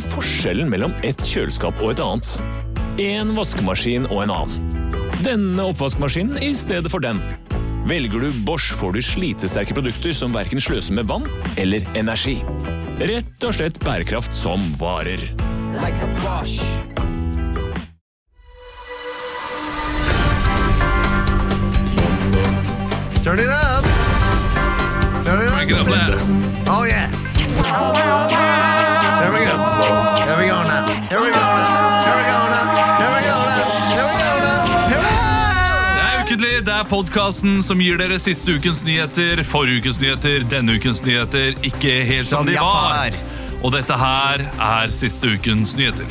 er forskjellen mellom et kjøleskap og et annet? En vaskemaskin og en annen. Denne oppvaskmaskinen i stedet for den. Velger du Bosch, får du slitesterke produkter som verken sløser med vann eller energi. Rett og slett bærekraft som varer. Turn it up! Turn it up! Crank it up loud. Oh yeah! Det er det er podkasten som gir dere siste ukens nyheter, forrige ukens nyheter, denne ukens nyheter, ikke helt som, Som de var. Og dette her er siste ukens nyheter.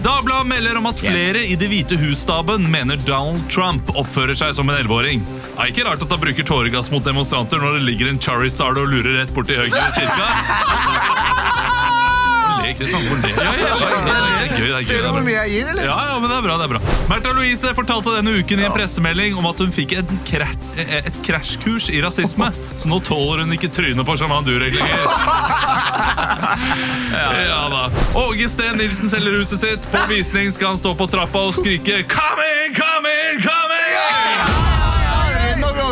Dagbladet melder om at flere i Det hvite hus-staben mener Donald Trump oppfører seg som en 11-åring. Det er ikke rart at han bruker tåregass mot demonstranter når det ligger en Charizard og lurer rett bort til høyre kirka. Le, Kristian. Hvor du? Ja, ja, ja, ja, det er gøy. Det er gøy. Ser du hvor mye jeg gir, eller? Ja, ja, men det er bra, det er bra. Märtha Louise fortalte denne uken i en pressemelding om at hun fikk et krasjkurs i rasisme, så nå tåler hun ikke trynet på sjaman Durek lenger. ja da. Åge Steen Nilsen selger huset sitt. På visning skal han stå på trappa og skrike 'Come in, come in, come in!'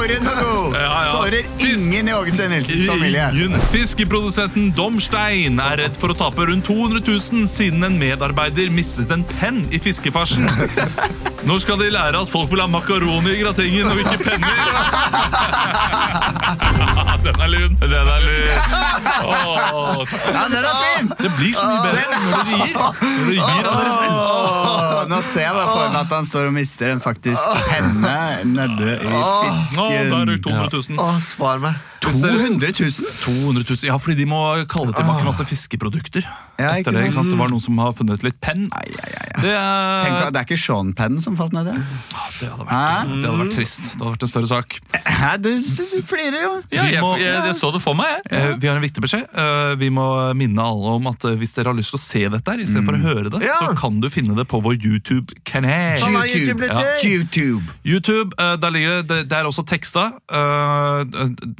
Og god. Ja, ja. Sårer ingen i Åge Nilsens familie. Fiskeprodusenten Domstein er redd for å tape rundt 200 000 siden en medarbeider mistet en penn i fiskefarsen. Nå skal de lære at folk vil ha makaroni i gratingen og ikke penner. den er lun. Den er lun. Åh, takk. Ja, den er fin! det blir så mye bedre når du gir. Når du gir av dere selv. Åh, nå ser jeg bare for meg at han står og mister en faktisk penne nede i Nå, fisken. da er det 200 000. Oh, spar meg. 200 000? 200 000, ja, fordi de må kalle tilbake masse fiskeprodukter. Ja, ikke Etter det, ikke sant? sant? det var noen som har funnet litt penn. Nei, ja, ja, ja. Det, er- Tenk, det er ikke Sean Penn som falt ned Ja, det, hadde vært, det hadde vært trist. Det hadde vært en større sak. Hæ, Det flirer jo. Ja, jeg, jeg, jeg, jeg så det for meg. jeg. Eh, Vi har en viktig beskjed. Eh, Vi må minne alle om at eh, hvis dere har lyst til å se dette, her, i stedet for å høre det, Ja. så kan du finne det på vår YouTube-kanal. YouTube, YouTube. YouTube. YouTube, der ligger det, det, er også teksta. Eh,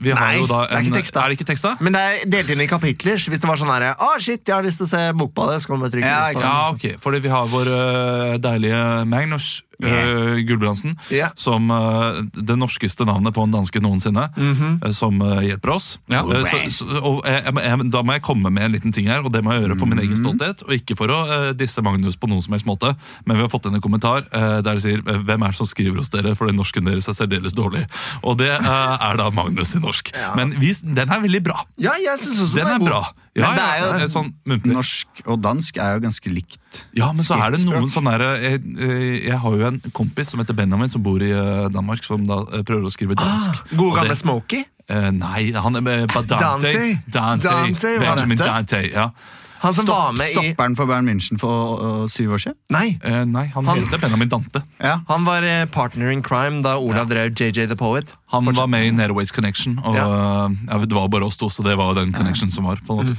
Vi har Nei, jo da det er en, ikke teksta. Er det ikke teksta? Men det er delt inn i kapitler. Hvis det var sånn herre Å, shit, jeg har lyst til å se Bokbadet, så kan du trykke Ja. Ja, ok. Fordi vi har vår uh, deilige Magnus uh, Gulbrandsen, yeah. som uh, det norskeste navnet på en danske noensinne, eh, som eh, hjelper oss. Ja. Så, så, og jeg, da må jeg komme med en liten ting her, og det må jeg gjøre for min egen stolthet, og ikke for å disse Magnus på noen som helst måte, men vi har fått inn en kommentar der de sier hvem er det som skriver hos dere, fordi den norsken deres er særdeles dårlig. Og det er da Magnus i norsk. Men vi, den er veldig bra. Ja, jeg synes også Den den er god. bra. Ja, Men det er jo- ja, sånn muntlig. Norsk og dansk er jo ganske likt. Ja, men så er det noen sånne der, jeg, jeg, jeg har jo en kompis som heter Benjamin, som bor i eh, Danmark, som da eh, prøver å skrive dansk. Gode Og gamle Smokie? Eh, nei, han er med Dante. Dante. Dante. Dante, Benjamin? Dante, ja. Han som Stopp, var med i Stopperen for Bayern München for uh, syv år siden? Nei, Eh, nei, han, Han- heter Benjamin Dante. Ja. han var eh, partner in crime da Olav drev JJ The Poet. Han Fortsett. var med i Netherways Connection, og Ja. eh, det var bare oss to, så det var jo den connection som var. på en måte.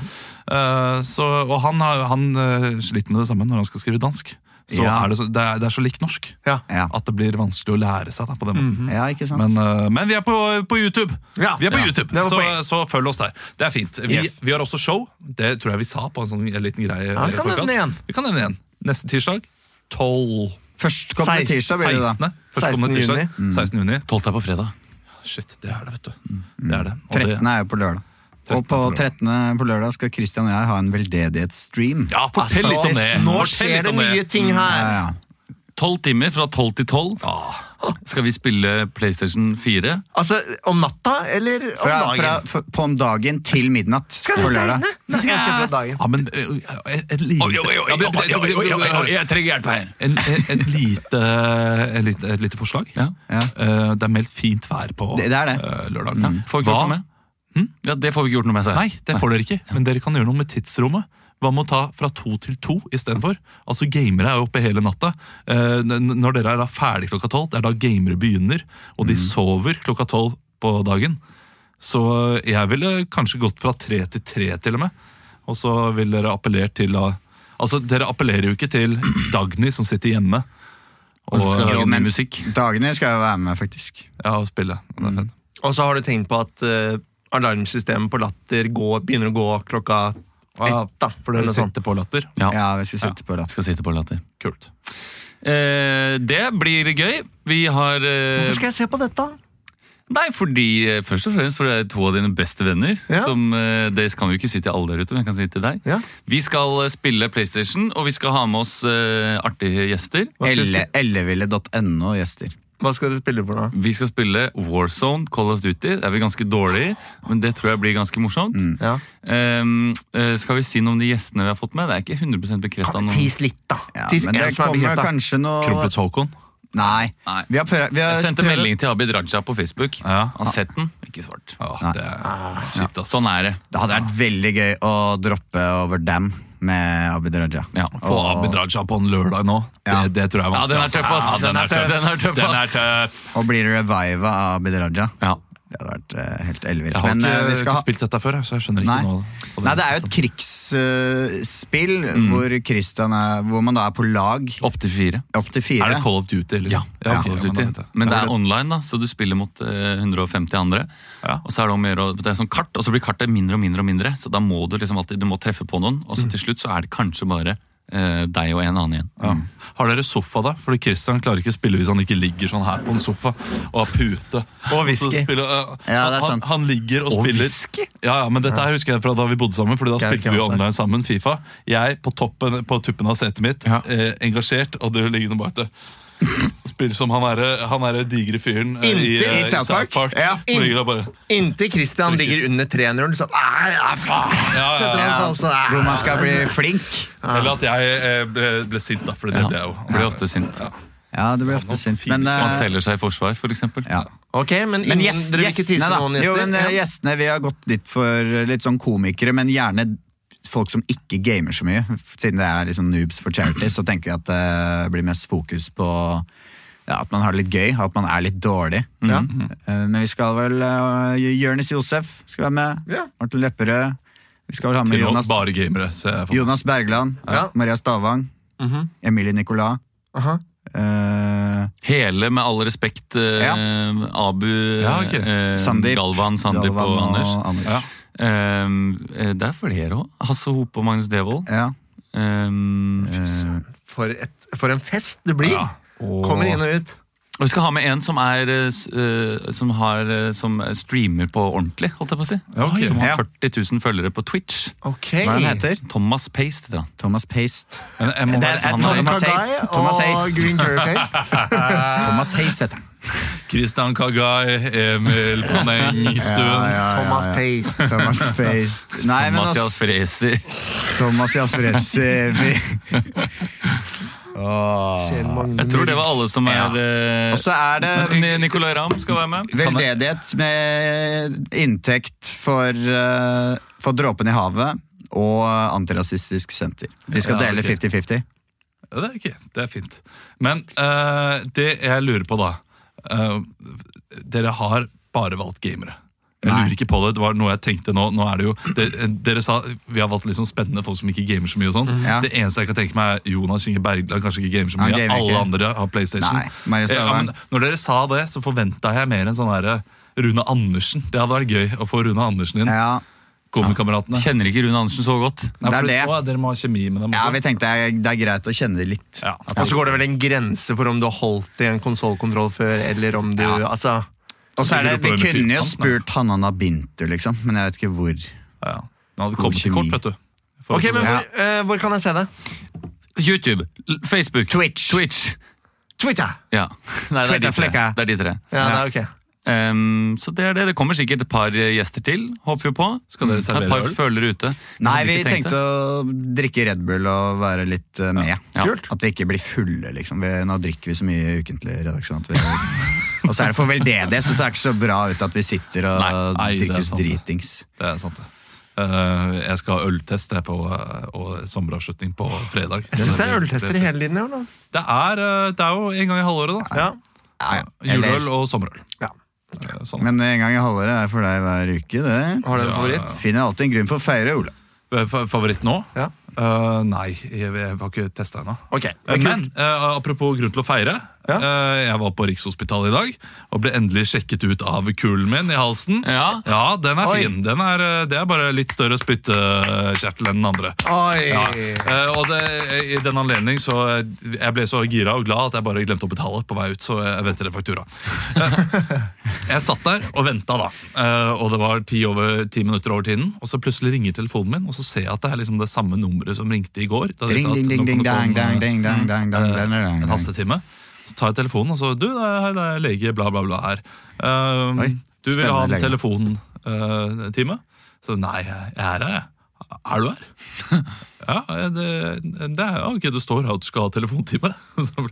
Uh, så, og han, han uh, sliter med det samme når han skal skrive dansk. Så Ja. er det, så, det, er, det er så likt norsk Ja. At det blir vanskelig å lære seg da, på den måten. ja, ikke sant? Men, uh, men vi er på, på YouTube. Ja. vi er på Ja, YouTube, så, så følg oss der. Det er fint. Vi, Yes. vi har også show. Det tror jeg vi sa på en sånn en liten greie. Ja, vi kan nevne igjen. Vi kan nevne igjen. Neste tirsdag. 12 Førstkommende 16, tirsdag blir det da. 16. 16. tirsdag. 16. juni. 12. er på fredag. Shit, det er det, vet du. Det er det. Og det 13. er jo på lørdag. Og på 13. på lørdag skal Christian og jeg ha en veldedighetsstream. Ja, fortell litt om altså, det! Nå Fortell skjer det om mye ting her! Mm, ja, ja. Tolv timer fra tolv til tolv. Ah. Skal vi spille PlayStation 4? Altså, om natta eller om Fra, dagen? fra, f- på om dagen til midnatt Skal på du lørdag. Vi skal ikke fra dagen. Ja, men eh, et, lite jeg trenger hjelp her. En, lite, et, lite, lite forslag. Ja. Ja. Eh, det er meldt fint vær på Det- det eh, lørdag. Mm. Ja, får. Ja, Det får vi ikke gjort noe med, Seg. Nei, det får dere ikke. Men dere kan gjøre noe med tidsrommet. Hva med å ta fra to til to istedenfor? Altså, gamere er jo oppe hele natta. Eh, når dere er da ferdig klokka tolv, det er da gamere begynner, og de sover klokka tolv på dagen. Så jeg ville kanskje gått fra tre til tre, til og med. Og så vil dere appellert til da Altså, dere appellerer jo ikke til Dagny som sitter hjemme Og og skal lage musikk. Dagny skal jo være med, faktisk. ja, og spille. Det er fett. Og så har du tenkt på at eh, alarmsystemet på Latter går, begynner å gå klokka Ett, da. For dere Eller sånn. sitter på latter. Ja, Ja, vi skal sitte på latter. skal sitte på latter. Kult. Eh, det blir gøy. Vi har eh, Hvorfor skal jeg se på dette? Nei, fordi eh, først og fremst for det er to av dine beste venner. Ja. Som, eh, det kan vi jo ikke si til alle der ute, men jeg kan si til deg. Ja. Vi skal eh, spille PlayStation, og vi skal ha med oss uh, artige gjester. Elle- Elleville.no gjester. Hva skal du spille for noe? Vi skal spille Warzone, Call of Duty. Det er vi ganske dårlige men det tror jeg blir ganske morsomt. Ja. Um, skal vi si noe om de gjestene vi har fått med? Det er ikke 100 bekrefta. Tis litt, da. Ja, Tis men det kommer kanskje noe Kronprins Haakon. Nei. Nei. Vi har prøvd, vi har Jeg sendte prøvd- melding til Abid Raja på Facebook. Ja. Han har sett den, ikke svart. Åh, det er kjipt, ass. Sånn er det. Det hadde vært veldig gøy å droppe over Dam med Abid Raja. Ja. Få Abid Raja på en lørdag nå, Ja. det, det tror jeg er Ja, den er vanskelig. tøff, ass. Ja, den er tøff. Den er tøff, Den er ass. tøff. Og blir det reviva av Abid Raja. Ja. Det hadde vært eh, helt ellevilt. Jeg har Men ikke, eh, vi skal ikke spilt dette før, så jeg skjønner ikke Nei. noe. Nei, det er jo et krigsspill hvor, Christian er, hvor man da er på lag Opptil fire. opp til fire. Er det Call of Duty? Liksom? Ja, ja, Call of ja, men Duty. Men det er online, da, så du spiller mot eh, 150 andre. Ja. Og så er det om å gjøre, det er sånn kart, og så blir kartet mindre og mindre, og mindre, så da må du liksom alltid du må treffe på noen, og så til slutt så er det kanskje bare eh, deg og en annen igjen. Ja. Har dere sofa, da? Fordi Christian klarer ikke å spille hvis han ikke ligger sånn her på en sofa og har pute. Og whisky. Spiller- uh, Ja, det er han, sant. han ligger og, Og spiller whisky? Ja, ja, men dette her husker jeg fra da vi bodde sammen, Fordi da Geir spilte vi jo online sammen, Fifa. Jeg på toppen, på tuppen av setet mitt, Ja. eh, engasjert, og du liggende bak det. Spiller som han er, han er digre fyren eh, i, Inntil- eh, i South Park. Ja. Hvor ligger han bare Inntil Christian ligger under 3-0. sånn nei, nei, faen! ja, Setter han seg opp sånn nei. Hvor man skal bli flink. Eller at jeg eh, ble, ble sint, da. For det Ja, ble jeg jo. blir ofte sint. Ja, det blir ofte sint. Men, Man eh, selger seg i forsvar, for eksempel. ja. Ok, men, men ingen, gjest, dere vil ikke tise gjestene, da. noen gjester? Jo, men eh, Ja. gjestene, Vi har gått litt for eh, litt sånn komikere, men gjerne folk som ikke gamer så mye. Siden det er liksom noobs for charity, så tenker jeg at det blir mest fokus på ja, at man har det litt gøy, at man er litt dårlig. Ja. Eh, Men vi skal vel uh, Jonis Josef skal være med. Ja. Martin Lepperød. Vi skal vel ha med Til Jonas, bare gamere. jeg. Jonas Bergland. Ja. Maria Stavang. Mhm. Emilie Nicolas. Uh -huh. Uh, Hele, med all respekt, uh, Ja. Abu, Ja, okay. uh, Sandeep. Galvan, Sandeep Galvan og Anders. Anders. Ja. Eh, det er flere òg. Hasse Hope og Magnus Devold. Ja. Eh, For, et, for en fest det blir! Ja. Kommer inn og ut. Og vi skal ha med en som er eh, eh, som, har, eh, som streamer på ordentlig, holdt jeg på å si. Okay. Som har 40 000 følgere på Twitch. Okay. Hva er han heter? Thomas Paste han. Thomas Paste. Men jeg må Det er- sånn, Thomas. Hayes Thomas og Hayes. Green Curry Paste. Thomas Hayes heter han. Christian Kagai, Emil Paneng-stuen. Thomas Paste. Thomas Paste. Nei, Thomas altså, Jalfresi. Thomas Jalfrezi. Åh. Jeg tror det var alle som er Og så er det Ni- Nicolay Ramm skal være med. veldedighet med inntekt for, eh, for Dråpen i havet og Antirasistisk Senter. De skal Ja, dele ok. 50-50. Ja, det er ikke, det er fint. Men uh, det jeg lurer på, da uh, Dere har bare valgt gamere. Jeg Nei. lurer ikke på det. Det var noe jeg tenkte nå. nå er det jo, det, Dere sa vi har valgt sånn spennende folk som ikke gamer så mye. og sånn. Ja. Det eneste jeg kan tenke meg, er Jonas Inge Bergland kanskje ikke gamer så mye. gamer Alle ikke. andre har PlayStation. Nei, Eh, ja, men når dere sa det, så forventa jeg mer enn sånn derre Rune Andersen. Det hadde vært gøy å få Rune Andersen inn. Ja, Komikameratene. Kjenner ikke Rune Andersen så godt. Nei, Det er det. å, dere må ha kjemi med dem. ja vi tenkte det er, det er greit å kjenne det litt. Ja. Og så går det vel en grense for om du har holdt i en konsollkontroll før, eller om du Ja. Altså Og så er det, Vi kunne jo spurt Hanana Bintu, liksom, men jeg vet ikke hvor. Ja, ja. Den hadde kommet til kort, vet du. For Ok, men Ja. hvor, uh, hvor kan jeg se det? YouTube, Facebook, Twitch. Twitch. Twitter! Ja. Nei, det er de tre. Twitter-flekka. Det er de tre. Ja, det er okay. Um, så det er det. Det kommer sikkert et par gjester til, håper vi på. Skal dere Et par øl? følere ute. Nei, vi tenkte det. å drikke Red Bull og være litt eh, med. Ja. Kult. At vi ikke blir fulle, liksom. Vi, nå drikker vi så mye ukentlig i redaksjonen. At vi, og så er det for veldedig, så det er ikke så bra ut at vi sitter og Nei, nei, er drikker oss dritings. Det er sant, det. Uh, jeg skal ha øltest på, uh, og sommeravslutning på fredag. Jeg syns det er øltester i hele linjen. i år, da. Det er, eh, det er jo en gang i halvåret, da. Ja. Ja, ja. Juleøl Eller, og sommerøl. Ja. Eh, Sånn. men en gang i halvåret er for deg hver uke, det. Har du en Ja, favoritt? Finner alltid en grunn for å feire, Ole. Favoritt nå? Ja. Uh, nei, jeg, jeg har ikke testa ennå. Okay, men, eh, apropos grunn til å feire. Ja. Eh, Jeg var på Rikshospitalet i dag og ble endelig sjekket ut av kulen min i halsen. Ja. Ja, den er Oi. fin. Den er, eh, det er bare litt større spyttekjertel enn den andre. Ja. eh, Og det, I den anledning så Jeg ble så gira og glad at jeg bare glemte å betale på vei ut. Så jeg venter en faktura. Jeg satt der og venta, da. Og det var ti, over, ti minutter over tiden. Og så plutselig ringer telefonen min, og så ser jeg at det er liksom det samme nummeret som ringte i går. Da de sa at nå kan du få en, en hastetime. Så tar jeg telefonen, og så Du, det er, det er lege, bla, bla, bla her. Um, Oi, du vil ha en telefontime? så nei, jeg er her, jeg. Er du her? ja, det, det er, ja, ok, du står her og du skal ha telefontime. Så,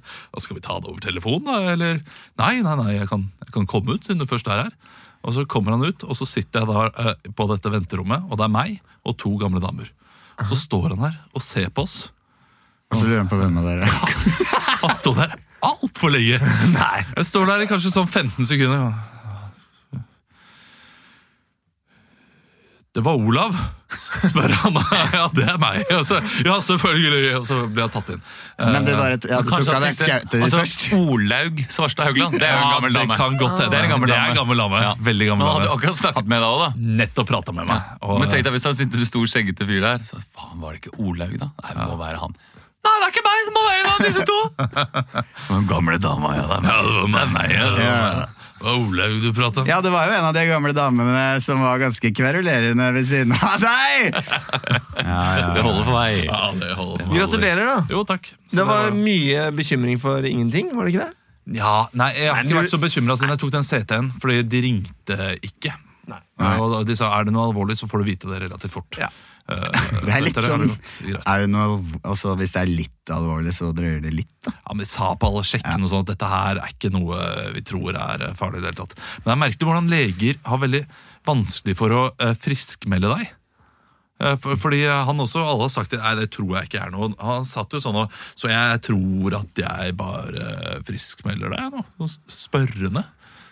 skal vi ta det over telefonen, da? Eller? Nei, nei, nei, jeg kan, jeg kan komme ut siden du først er her. Og så kommer han ut, og så sitter jeg da eh, på dette venterommet, og det er meg og to gamle damer. Så står han her og ser på oss. Og så lurer han på hvem av dere Han sto der altfor lenge. Nei. Jeg står der i kanskje sånn 15 sekunder. Det var Olav, spør han. Ja, det er meg. Så, ja, selvfølgelig. Og så ble jeg tatt inn. Men det var et, ja, du tok av han deg tenkte skautet altså, først. Olaug Svarstad Haugland. Det er jo en gammel dame. Det kan godt hende. Det er en gammel Det dame. gammel dame. Ja. Veldig gammel dame. han hadde akkurat snakket med deg òg, da. Nettopp prata med meg. Og, Men tenk deg hvis han sitter en stor, skjeggete fyr der. Så, faen, var det ikke Olaug, da? Nei, det må være han. Nei, det er ikke meg! Det må være en av disse to! Den gamle dama, ja. Det er meg. ja, det var meg. Ja, det var, det Olaug du prata om? Ja, det var jo en av de gamle damene som var ganske kverulerende ved siden av deg! Ja, ja. Det holder for meg. Ja, det holder. Gratulerer, da. Jo, takk. Så Det var mye bekymring for ingenting, var det ikke det? Ja, nei, Jeg har ikke du- vært så bekymra siden jeg tok den CT-en, fordi de ringte ikke. Nei. Og de sa er det noe alvorlig, så får du vite det relativt fort. Ja. Eh, Det er litt sånn er det noe, altså, Hvis det er litt alvorlig, så drøyer det litt, da. Ja, men De sa på alle sjekkene ja. sånn at dette her er ikke noe vi tror er farlig. i det hele tatt. Men det er merkelig hvordan leger har veldig vanskelig for å eh, friskmelde deg. Eh, fordi han også, alle har sagt nei, det tror jeg ikke er noe. Han satt jo sånn og Så jeg tror at jeg bare friskmelder deg nå. Spørrende.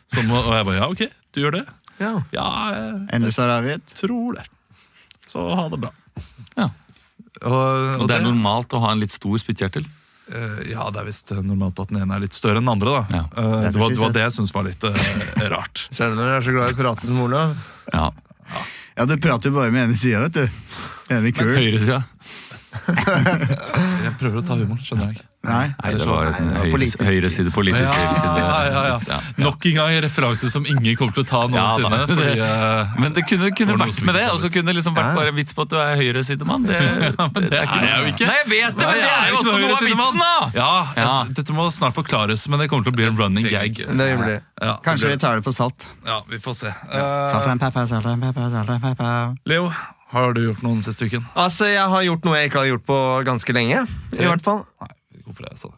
Som, og jeg bare ja, ok, du gjør det? Ja. Ja, jeg Endelig svar avgitt. tror det. Så ha det bra. Ja. Og, og Og det er normalt å ha en litt stor spyttkjertel. Eh, ja, det er visst normalt at den ene er litt større enn den andre. da. Ja. Eh, Det det, var, det var det jeg syntes var litt uh, rart. Skjønner du når jeg er så glad i å prate med Olav? Ja. Ja, du prater jo bare med ene sida, vet du. Ene kul. Høyresida. Jeg prøver å ta humoren, skjønner jeg ikke. Nei. Nei, det var en høyre- politisk. høyreside, politisk Ja, høyreside. ja, ja, ja. Ja. Nok en gang en referanse som ingen kommer til å ta noensinne. Ja, fordi, uh, Men det kunne, kunne vært med det, og så kunne det liksom vært bare en vits på at du er høyresidemann. Det, det, det er jeg jo ikke. Nei, jeg vet det, men det er jo også noe av vitsen, da! Ja, Ja. Dette må snart forklares, men det kommer til å bli en running gag. Det blir. Ja, Kanskje vi tar det på salt. Ja, vi får se. Salt Eh, and pepper, salt and pepper, salt and pepper. Leo, har du gjort noe den siste uken? Altså, Jeg har gjort noe jeg ikke har gjort på ganske lenge. I hvert fall. Nei, hvorfor er jeg det?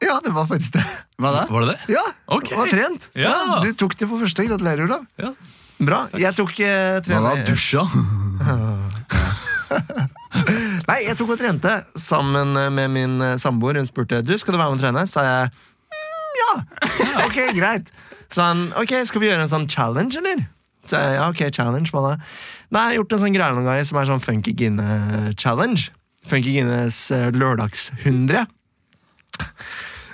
Ja, det var faktisk det. Hva da? Var det det? Ja, Ok. det var trent. Ja. Du tok det på første. Gratulerer, Olav. Ja. Bra. Jeg tok eh, Hva da? trening Dusja? Nei, jeg tok og trente sammen eh, med min eh, samboer. Hun spurte du, skal du være med og trene. Sa jeg mm, ja. Ok, greit. Så han ok, skal vi gjøre en sånn challenge, eller? Så jeg, ja, ok, challenge, hva da? Nei, jeg har gjort en sånn greie noen ganger som er sånn Funky Ginne-challenge. Funky Ginnes lørdags lørdagshundre.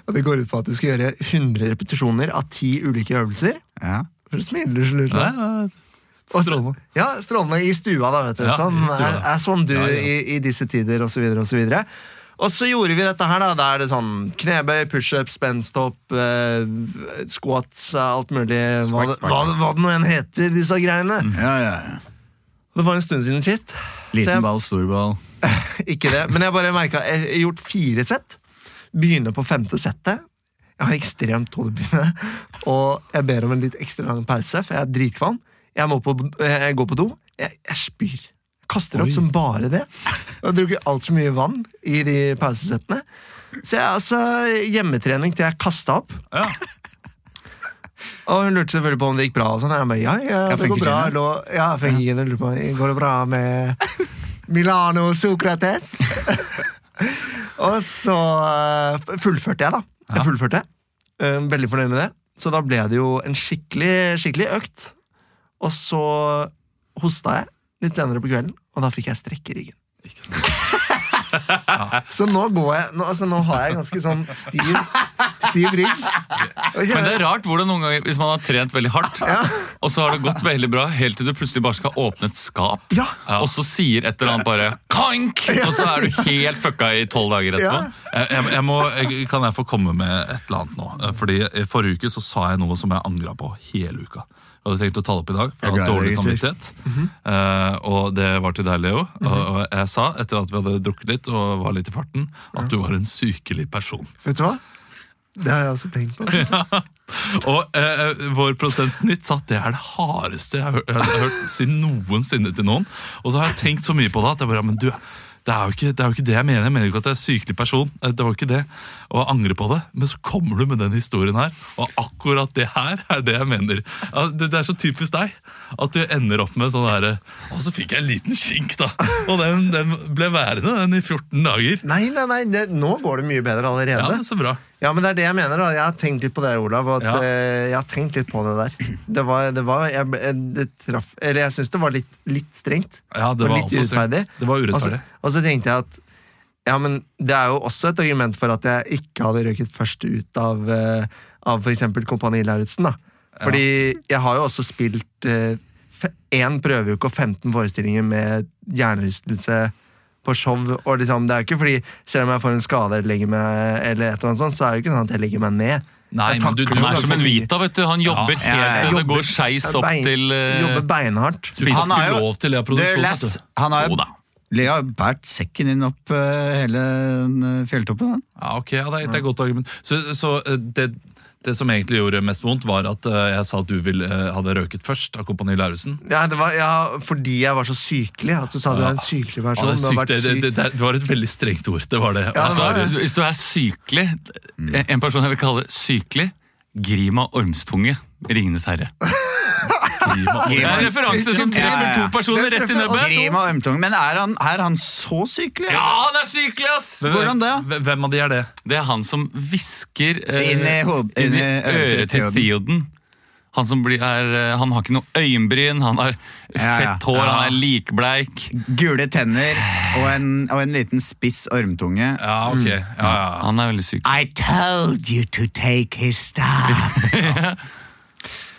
Og det går ut på at du skal gjøre 100 repetisjoner av 10 ulike øvelser. Ja. For det smiler du slutt. ja, ja. Så- Strålende. Ja, strålende i stua, da, vet du. Ja, sånn, do Ja, ja. I, i disse tider, og så videre, og så videre. Og så gjorde vi dette her, da. Da er det sånn knebøy, pushup, spensthopp, eh, squats, alt mulig. Hva, hva, hva det nå enn heter, disse greiene. Ja, ja, ja. Det var en stund siden sist. Liten jeg, ball, stor ball. Ikke det, men jeg bare merka Jeg har gjort fire sett. Begynner på femte settet. Jeg har ekstremt hodepine, og jeg ber om en litt ekstra lang pause, for jeg er dritkvalm. Jeg må på, jeg går på do. Jeg, jeg spyr. Kaster opp Oi. som bare det. Og drukker altfor mye vann i de pausesettene. Så jeg altså hjemmetrening til jeg kasta opp. Ja. Og hun lurte selvfølgelig på om det gikk bra. Og sånn. Jeg bare, ja, ja, det det går bra. Lå, ja, jeg ja. Lurer på, Går det bra med Milano Sokrates? og så eh, fullførte jeg, da. Jeg fullførte. Eh, Veldig fornøyd med det. Så da ble det jo en skikkelig, skikkelig økt. Og så hosta jeg litt senere på kvelden, og da fikk jeg strekk i ryggen. Ikke sant. Så nå går jeg Nå, altså, nå har jeg ganske sånn stiv, Stiv rygg. Men det er rart hvordan noen ganger, hvis man har trent veldig hardt, og så har det gått veldig bra, helt til du plutselig bare skal åpne et skap, Ja. og så sier et eller annet bare kank, og så er du helt fucka i tolv dager etterpå. Ja. Jeg, jeg, jeg må, jeg, kan jeg få komme med et eller annet nå? Fordi i Forrige uke så sa jeg noe som jeg angra på hele uka. Jeg hadde tenkt å ta det opp i dag, for jeg hadde dårlig samvittighet. Mm -hmm. uh, og det var til deg, Leo. og, og jeg sa, etter at vi hadde drukket litt og var litt i farten, at du var en sykelig person. Vet du hva? Det har jeg også tenkt på. Og eh, vår prosentsnitt sa at det er det hardeste jeg har jeg har hørt si noensinne til noen. Og så har jeg tenkt så mye på det at jeg bare, men du, det er, jo ikke, det er jo ikke det jeg mener. Jeg mener ikke at jeg er sykelig person. Eh, Det var ikke det. Og jeg angrer på det. Men så kommer du med den historien her, og akkurat det her er det jeg mener. Ja, Det, det er så typisk deg. At du ender opp med sånn herre Og så fikk jeg en liten skink, da. Og den, den ble værende, den i 14 dager. Nei, nei, nei, det, nå går det mye bedre allerede. Ja, Ja, så bra. Men det er det jeg mener. da Jeg har tenkt litt på det, Olav. og At, Ja. eh, jeg har tenkt litt på det der. Det var, det var jeg, det traff, Eller jeg syns det var litt, litt strengt. Ja, det var litt strengt. urettferdig. Det var Og urettferdig. og så tenkte jeg at ja, men det er jo også et argument for at jeg ikke hadde røket først ut av, uh, av f.eks. Kompani Lauritzen. Fordi jeg har jo også spilt én prøveuke og 15 forestillinger med hjernerystelse på show. og liksom, det er ikke fordi Selv om jeg får en skade eller legger meg, eller et eller annet sånt, så er det ikke sånn at jeg legger meg ned. Nei, men du, du, er som en Vita, vet du. Han jobber Ja, helt jeg til det jobber- går skeis opp Bein- til uh, Jobber beinhardt. du Han har jo- lov til det produksjon, Du. Les, vet du. han har Jo. Lea har båret sekken inn opp uh, hele eh, fjelltoppen. Ja, ok, ja, det, er, det er et godt argument. Så, så uh, det, det som egentlig gjorde mest vondt, var at eh, jeg sa at du ville, eh, hadde røket først av Kompani Lauritzen. Ja, det var ja, fordi jeg var så sykelig. At du sa du er en sykelig Ja, versjon. det, syk, du har sykt, vært det, det, syk. det, det var et veldig strengt ord. Det var det. Ja, det Altså, var det. hvis du er sykelig En person jeg vil kalle sykelig Grima Ormstunge, Ringenes herre. Det er en referanse som treffer to personer rett i nebbet. Men er han, er han så sykelig? Ja, han er sykelig, ass! Hvordan det? Hvem- av de er det? Det er han som hvisker eh, Inn i hod- inn i øret til Theoden. Han, som blir, er, eh, han har ikke noe øyenbryn, han har Ja, ja. fett hår, Ja. han er likbleik. Gule tenner og en, og en liten spiss ormtunge. Ja, ok. Ja, ja. Han er veldig syk. I told you to take his staff.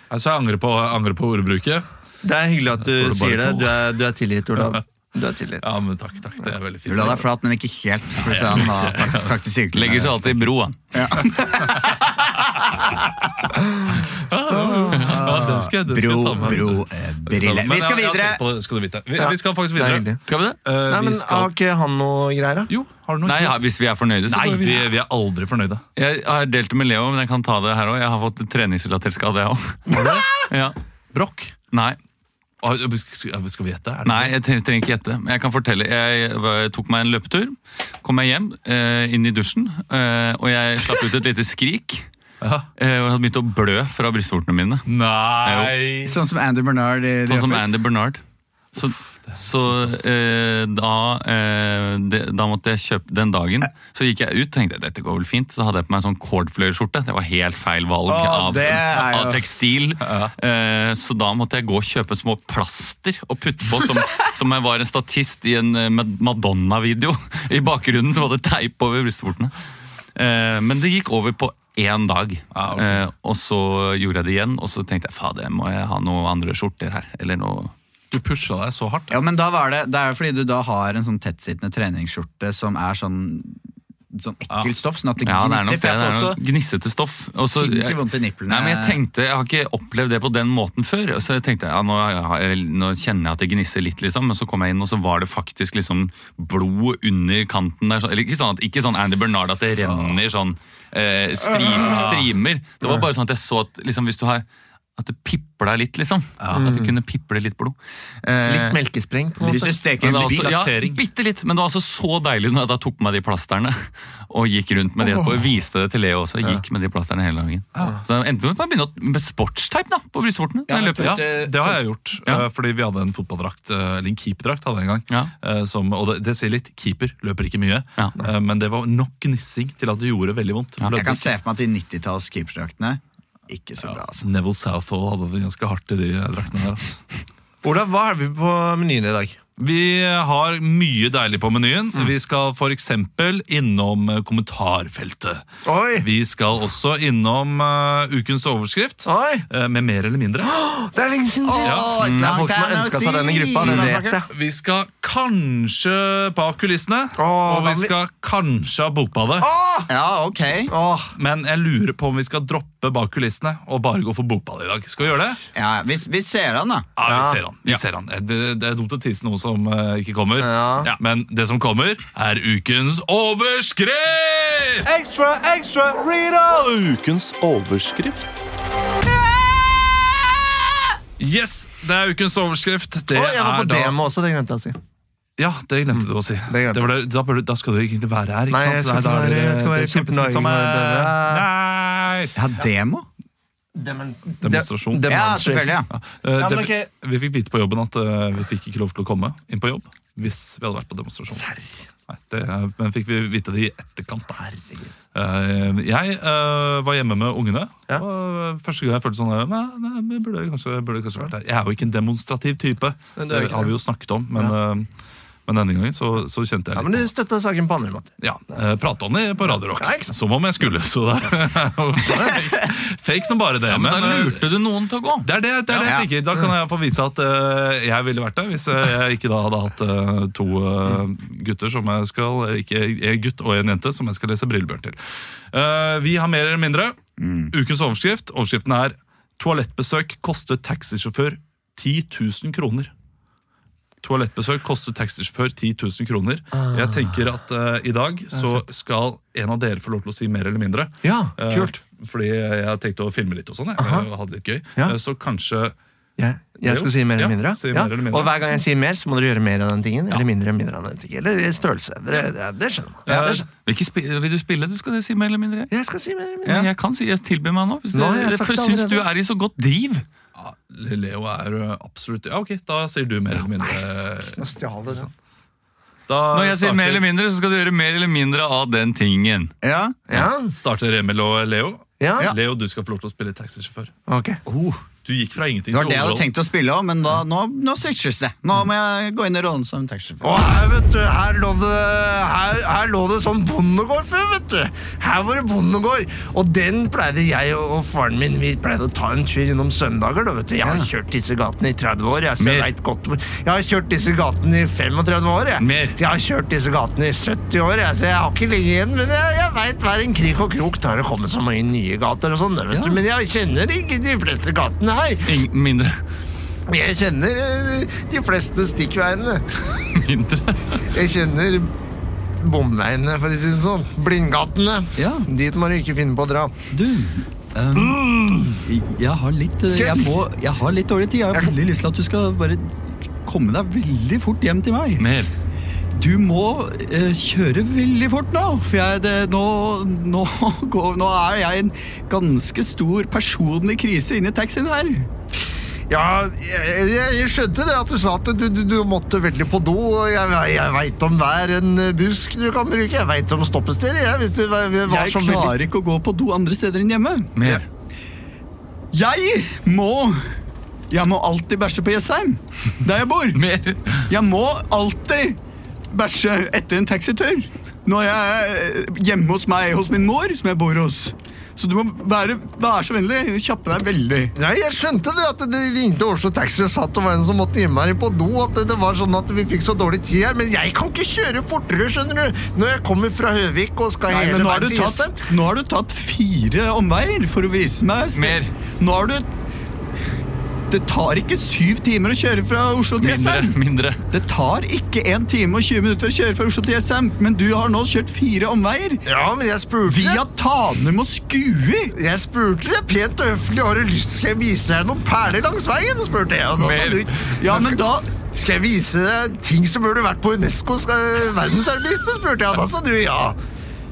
Altså, jeg angrer på, angrer på ordbruket. Det er hyggelig at du, sier det. Du er, du er tilgitt, Olav. Du er tilgitt. Ja, men takk, takk. Det er veldig Du fint. la deg flat, men ikke helt. For å si han var faktisk, faktisk. Legger seg alltid i bro, han. Ja, den skal, den skal Bro, ta med. bro, eh, brille. Men Vi skal jeg- jeg har videre. tenkt på det, skal du vite. Vi, Ja, vi skal faktisk det er videre. hyggelig. Skal vi det? Eh, Nei, vi men skal... Har ikke han noe greier, da? Jo, har du noe? Nei, ja, Hvis vi er fornøyde, så Nei, går vi vi, vi er aldri fornøyde. Jeg har delt det med Leo, men jeg kan ta det her òg. Jeg har fått treningsrelatert skade, jeg òg. Ja. Brokk? Nei. Ah, Skal skal vi gjette? Er det Nei, jeg tre- trenger ikke gjette. Men jeg kan fortelle. Jeg var- tok meg en løpetur. Kom meg hjem, eh, inn i dusjen, eh, og jeg slapp ut et lite skrik. Ja. Jeg hadde begynt å blø fra brystvortene mine. Nei! Sånn som Andy Bernard i The Sånn som Andy Bernard. Så, så eh, da, eh, det, da måtte jeg kjøpe Den dagen så gikk jeg ut og tenkte dette går vel fint. Så hadde jeg på meg en sånn cordfløyelsskjorte. Det var helt feil valg Åh, av, av tekstil. Eh, så da måtte jeg gå og kjøpe små plaster og putte på som, som jeg var en statist i en eh, Madonna-video. I bakgrunnen som hadde teip over brystvortene. Eh, men det gikk over på én dag. Ah, okay. eh, og så gjorde jeg det igjen, og så tenkte jeg fader, må jeg ha noen andre skjorter her. Eller noe Du pusha deg så hardt. Ja, men da var det, det er jo fordi du da har en sånn tettsittende treningsskjorte som er sånn Sånn ekkelt stoff, sånn at det Ja, det er nok det. Det gnissete stoff. Også, sinnssykt vondt i nipplene. Nei, men jeg tenkte, jeg har ikke opplevd det på den måten før. Så jeg tenkte ja, nå, jeg- nå kjenner jeg at det gnisser litt, liksom. Men så kom jeg inn, og så var det faktisk liksom blod under kanten der. så- Eller ikke sånn, at, ikke sånn Andy Bernard at det renner sånn eh, stream, streamer. Det var bare sånn at jeg så at liksom, hvis du har at det pipla litt, liksom. At det kunne piple litt blod. Eh, Litt melkespreng? på en måte. du steker men det en også, ja, bitte litt, men det var altså så deilig når jeg da tok på meg de plasterne og gikk rundt med det etterpå. og Viste det til Leo også. Gikk med de plasterne hele dagen. Så jeg endte med å begynne med sportsteip da, på brystvortene. Ja, jeg. Ja, det har jeg gjort. Ja. eh, Fordi vi hadde en fotballdrakt, eh, eller en keeperdrakt hadde jeg en gang. Ja. eh, Som, og det, det sier litt, keeper løper ikke mye. Ja. Men det var nok gnissing til at det gjorde veldig vondt. Ja. Jeg kan se for meg at de 90-talls keeperdraktene ikke så bra. altså. Neville Southall hadde det ganske hardt i de draktene der. Altså. Olav, hva har vi på menyen i dag? Vi har mye deilig på menyen. Mm. Vi skal f.eks. innom eh, kommentarfeltet. Oi! Vi skal også innom uh, ukens overskrift. Oi! eh, med mer eller mindre. Det er lenge siden sist! Åh, Mm, det er folk som har ønska seg denne gruppa. Det vet jeg. Vi skal kanskje bak kulissene. oh, og vi skal kanskje ha Bokbadet. Oh. Ja, ok. Åh, Men jeg lurer på om vi skal droppe bak kulissene og bare gå for bokball i dag. Skal vi gjøre det? Ja, vi, vi ser han, da. Ja, vi ser han. Vi Ja. ser han. Det, det er dumt å tisse noe som eh, ikke kommer. Ja. Men det som kommer, er ukens overskrift! Ekstra, ekstra, all! Ukens overskrift. Yes, det er ukens overskrift. Det Å, jeg var er på da demo også, det glemte jeg å si. Ja, det glemte du å si. det glemte Det var det, da, bør du, da skal du egentlig være her. ikke Nei, sant? jeg skal Det er ikke være- dere- jeg skal være dere er kjempesmittsomme. Copenhagen- Nei! Ja, demo? Demen, Demonstrasjon. De- Ja, selvfølgelig. ja. Uh, Ja, okay. Vi fikk vite på jobben at uh, vi fikk ikke lov til å komme inn på jobb hvis vi hadde vært på demonstrasjon. Nei, det, eh, men fikk vi vite det i etterkant. Eh, jeg uh, var hjemme med ungene. Ja. Og første gang jeg følte sånn Nei, nei vi burde kanskje, burde kanskje vært her. Jeg er jo ikke en demonstrativ type. Det, Det, har vi jo snakket om. Men, eh, men denne gangen så, så kjente jeg litt Ja, men du støtta saken på andre måter. ja, eh, Prata om det på Radio Rock. Ja, ikke sant. som om jeg skulle. Så det fake som bare det. Ja, men da eh, lurte du noen til å gå. det er det, det, er det Ja. jeg tenker. Da kan jeg få vise at uh, jeg ville vært der hvis eh, jeg ikke da hadde hatt uh, to uh, gutter som jeg skal Ikke en gutt og en jente som jeg skal lese Brillebjørn til. Eh, vi har mer eller mindre. Ukens overskrift. Overskriften er 'Toalettbesøk koster taxisjåfør 10 000 kroner'. Toalettbesøk koster taxisjåfør 10 000 kroner. Jeg tenker at uh, i dag så skal en av dere få lov til å si mer eller mindre. Ja, kult. kult. fordi jeg tenkte å filme litt og sånn. Hadde litt gøy. Ja. Uh, Så kanskje Jeg, jeg skal si mer eller Ja, mindre? si mer eller mindre. Og hver gang jeg sier mer, så må dere gjøre mer av den tingen. Eller mindre mindre av den tingen. Eller størrelse. Det, det, det skjønner man. Ja, det skjønner. Vil, du spille? Du skal si mer eller mindre. Jeg skal si mer eller mindre. Jeg kan si jeg tilbyr meg nå. Hvis Nå har jeg sagt det syns du allerede. er i så godt driv. Leo er eh, absolutt Ja, ok, da sier du mer eller mindre. Nå stjal du den. Da Når jeg sier mer eller mindre, så skal du gjøre mer eller mindre av den tingen. Ja. Ja. Starter Emil og Leo. Ja. Leo, du skal få lov til å spille taxisjåfør. Ok. Du gikk fra ingenting Det var det jeg hadde tenkt å spille òg, men da, nå, nå switches det. Nå må jeg gå inn i rollen som taxisjåfør. Og her, vet du, her lå det, her, her lå det sånn bondegård før, vet du. Her var det bondegård. Og den pleide jeg og, og faren min vi pleide å ta en tur innom søndager. Da, vet du. Jeg har kjørt disse gatene i 30 år. Jeg, så jeg, Mer. vet godt, hvor- jeg har kjørt disse gatene i 35 år. Jeg, Mer. jeg har kjørt disse gatene i 70 år, jeg, så jeg har ikke lenge igjen. Men jeg, jeg veit hver en krik og krok der det kommet så mange nye gater og sånn. vet du. Men jeg kjenner ikke de fleste gatene her. Ing mindre. Jeg kjenner eh, de fleste stikkveiene. mindre. Jeg kjenner bomveiene, for å si det sånn. Blindgatene. Ja. Dit du ikke finne på å dra. Du, um, jeg, har litt, eh, jeg, må, jeg har litt dårlig tid. Jeg har veldig lyst til at du skal bare komme deg veldig fort hjem til meg. Mer. Du må eh, kjøre veldig fort nå, for jeg, det, nå, nå, går, nå er jeg i en ganske stor personlig krise inni taxien her. Ja, jeg, jeg, skjønte det at du sa at du, du, du måtte veldig på do. Jeg, jeg veit om hver en busk du kan bruke. Jeg veit om stoppesteder. Jeg, hvis det var, var Jeg klarer veldig... ikke å gå på do andre steder enn hjemme. Mer. Jeg må Jeg må alltid bæsje på Jessheim, der jeg bor. Mer. Jeg må alltid bæsje etter en taxitur når jeg er hjemme hos meg, hos min mor, som jeg bor hos. Så du må være, være så vennlig. Kjappe deg veldig. Nei, jeg skjønte det at det ringte Oslo Taxi og satt og var en som måtte hjemme her på do. At det, var sånn at vi fikk så dårlig tid her. Men jeg kan ikke kjøre fortere, skjønner du. Når jeg kommer fra Høvik og skal Nei, hele men nå har, veien til Jessheim. nå har du tatt fire omveier for å vise meg. Mer. Nå har du Det tar ikke syv timer å kjøre fra Oslo til Mindre. Jessheim. Mindre. Det tar ikke én time og 20 minutter å kjøre fra Oslo til Jessheim, men du har nå kjørt fire omveier. Ja, men jeg spurte Via Tanum og Skui. Jeg spurte deg pent og høflig har du lyst skal jeg vise deg noen perler langs veien. spurte jeg. Og da sa du Ja, men da skal jeg vise deg ting som burde vært på Unescos verdensarvliste? spurte jeg. Og da sa du ja.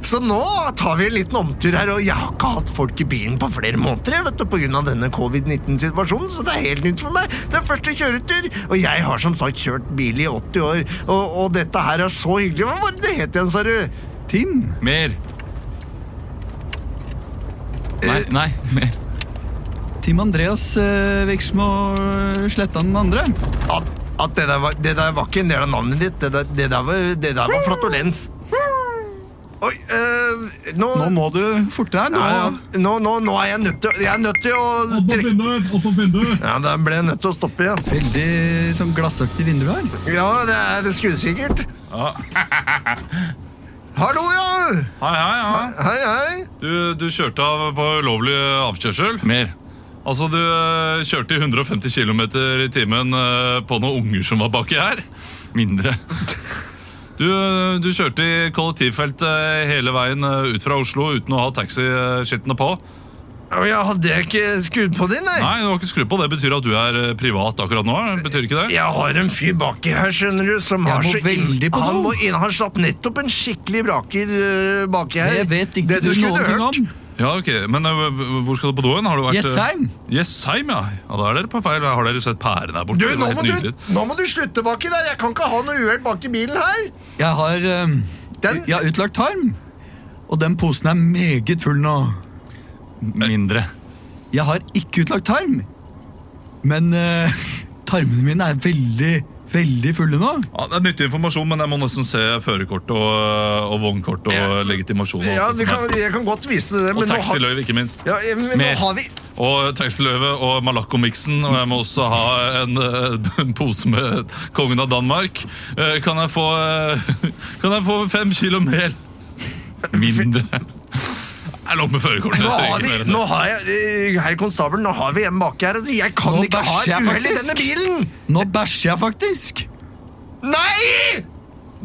Så nå tar vi en liten omtur her, og jeg har ikke hatt folk i bilen på flere måneder vet du, av denne covid-19-situasjonen, så det er helt nytt for meg. Det er første kjøretur, og jeg har som sagt kjørt bil i 80 år, og, og dette her er så hyggelig. Hva var det det het igjen, sa du? Tim. Mer. Nei, nei, mer. Tim Andreas uh, Viksmo Slettan den andre. At, at det der, var, det der var ikke en del av navnet ditt. Det der, det der, var, det der var flatulens. Oi, eh, nå, Nå må du forte deg. Nå. ja, nå, nå, nå er jeg nødt til, jeg er nødt til å trekke Ja, Da ble jeg nødt til å stoppe igjen. Veldig sånn glassaktig vindu her. Ja, det er det Ja. Hallo, ja! Hei, hei, hei. Hei, hei. Du, du kjørte av på ulovlig avkjørsel. Mer. Altså, du eh, kjørte i 150 km i timen eh, på noen unger som var baki her. Mindre. Du, eh, du kjørte i kollektivfeltet hele veien eh, ut fra Oslo uten å ha taxiskiltene på. Ja, men Jeg hadde ikke skrudd på din, nei. Nei, du har ikke skrudd på. Det betyr at du er eh, privat akkurat nå. Betyr ikke det? Jeg har en fyr baki her, skjønner du, som Jeg har så inn- veldig på Han må inn, han slapp nettopp en skikkelig braker baki her. Det vet ikke Det du skulle noen hørt. om. Ja, ok. Men uh, hvor skal du på doen? Har du vært eh, Jessheim. Jessheim, ja. ja. Da er dere på feil. Har dere sett pæren der borte? Du, nå må du, nå må du slutte baki der. Jeg kan ikke ha noe uhell baki bilen her. Jeg har, uh, Den- jeg har utlagt tarm. Og den posen er meget full nå. Mindre. Jeg har ikke utlagt tarm. Men uh, tarmene mine er veldig, veldig fulle nå. Ja, det er nyttig informasjon, men jeg må nesten se førerkort og, og vognkort og legitimasjon. Og, Ja, det kan. Jeg kan godt vise det, og taxiløyve, ikke minst. ja, men nå har vi Og taxiløyve og Malaco-miksen. Og jeg må også ha en, eh, en pose med kongen av Danmark. Eh, Kan jeg få, eh, kan jeg få fem kilo mel? Mindre. Er nok med førerkort. nå har vi, nå har jeg, eh, Herr konstabel, nå har vi en baki her. Altså, jeg kan Nå ikke ha et uhell i denne bilen! Nå bæsjer jeg faktisk. Nei!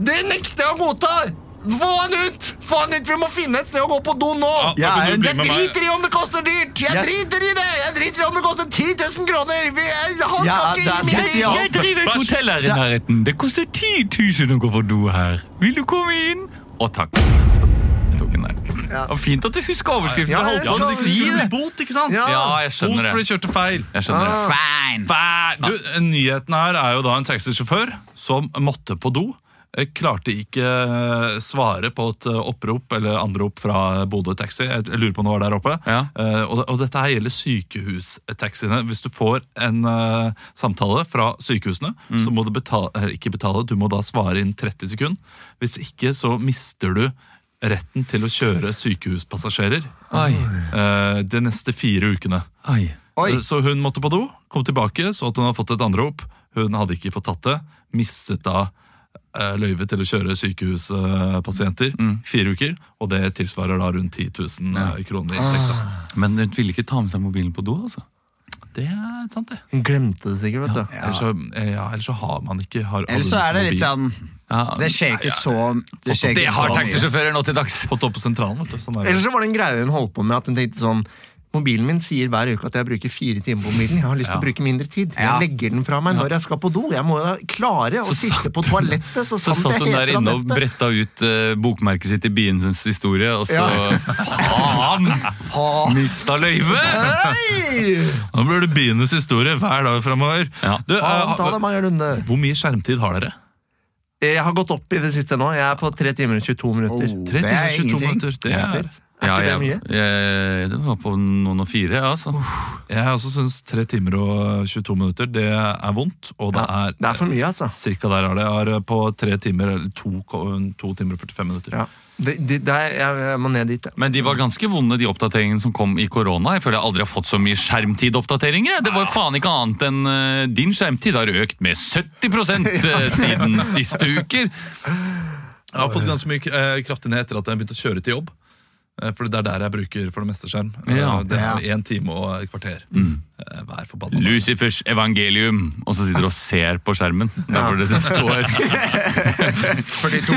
Det nekter jeg å godta! Få han ut! Få han ut! Vi må finne et sted å gå på do nå! Ja, Jeg Jeg driter i om det koster dyrt! Jeg Yes. driter i det! Jeg driter i om det koster 10 000 kroner! Vi, jeg, han Ja, skal ikke inn i min fint, bil! Jeg driver et hotell her i nærheten. Det koster 10 000 å gå på do her. Vil du komme inn? Å, takk. Ja. Fint at du husker overskriften. Ja, jeg jeg si det. bot, ikke sant? Ja. Ja, jeg skjønner Bot fordi det. de kjørte feil. Jeg skjønner det. Fine. Fæ- Du, nyheten her er jo da en taxisjåfør som måtte på do. Eh, Klarte ikke eh, svare på et eh, opprop eller anrop fra Bodø Taxi. Jeg lurer på om det var der oppe. Ja. Eh, og, og dette her gjelder sykehustaxiene. Hvis du får en uh, samtale fra sykehusene, Mm. så må du betale, eh, ikke betale, du må da svare innen 30 sekunder. Hvis ikke så mister du retten til å kjøre sykehuspassasjerer eh, de neste fire ukene. ai. Oi. Så hun måtte på do, kom tilbake, så at hun hadde fått et anrop. Hun hadde ikke fått tatt det. Mistet da eh, løyve til å kjøre sykehuspasienter fire uker. Og det tilsvarer da rundt 10 000 ja. kroner i inntekt. da. Men hun ville ikke ta med seg mobilen på do, altså. Det er sant, det. Hun glemte det sikkert, vet du. Ellers, så, eh, ja, ellers så har man ikke har, Eller så er det litt sånn Ja, Det skjer ikke så Det, skjer det har så mye. taxisjåfører nå til dags. Fått opp på sentralen, vet du. Sånn er det. Eller så var det en greie hun holdt på med at hun tenkte sånn Mobilen min sier hver uke at jeg bruker fire timer på mobilen. Jeg har lyst til å bruke mindre tid. Jeg Ja. legger den fra meg når jeg skal på do. Jeg må da klare å Så sitte på toalettet så Så satt hun der inne og bretta ut uh, bokmerket sitt i biens historie, og så Ja. Faen! Faen! Mista løyvet! Nå blir det biensens historie hver dag framover. Ja. Du, det, Lunde. hvor mye skjermtid har dere? Jeg har gått opp i det siste nå. Jeg er på 3 timer og 22 minutter. Oh, Tre det er 22 ingenting. minutter. Det er, Er Ja, ikke det jeg, mye? jeg, det var på noen og fire, ja, altså. jeg også syns tre timer og 22 minutter det er vondt. Og det Ja, er det er for mye, altså. Cirka der er det. Jeg har på tre timer, eller to, to timer og 45 minutter. Ja. De, de, det er, jeg, jeg må ned dit. Men de var ganske vonde, de oppdateringene som kom i korona. Jeg føler jeg aldri har fått så mye skjermtidoppdateringer. jeg. Det var jo faen ikke annet enn uh, din skjermtid har økt med 70 eh, siden siste uker. Jeg har fått ganske mye eh, kraftig ned etter at jeg begynte å kjøre til jobb. Eh, For det er der jeg bruker for det meste skjerm. Eh, Ja. det er én time og et kvarter. Mm. Hver forbanna dag. Lucifers evangelium. Og så sitter du og ser på skjermen. Der hvor det står 42,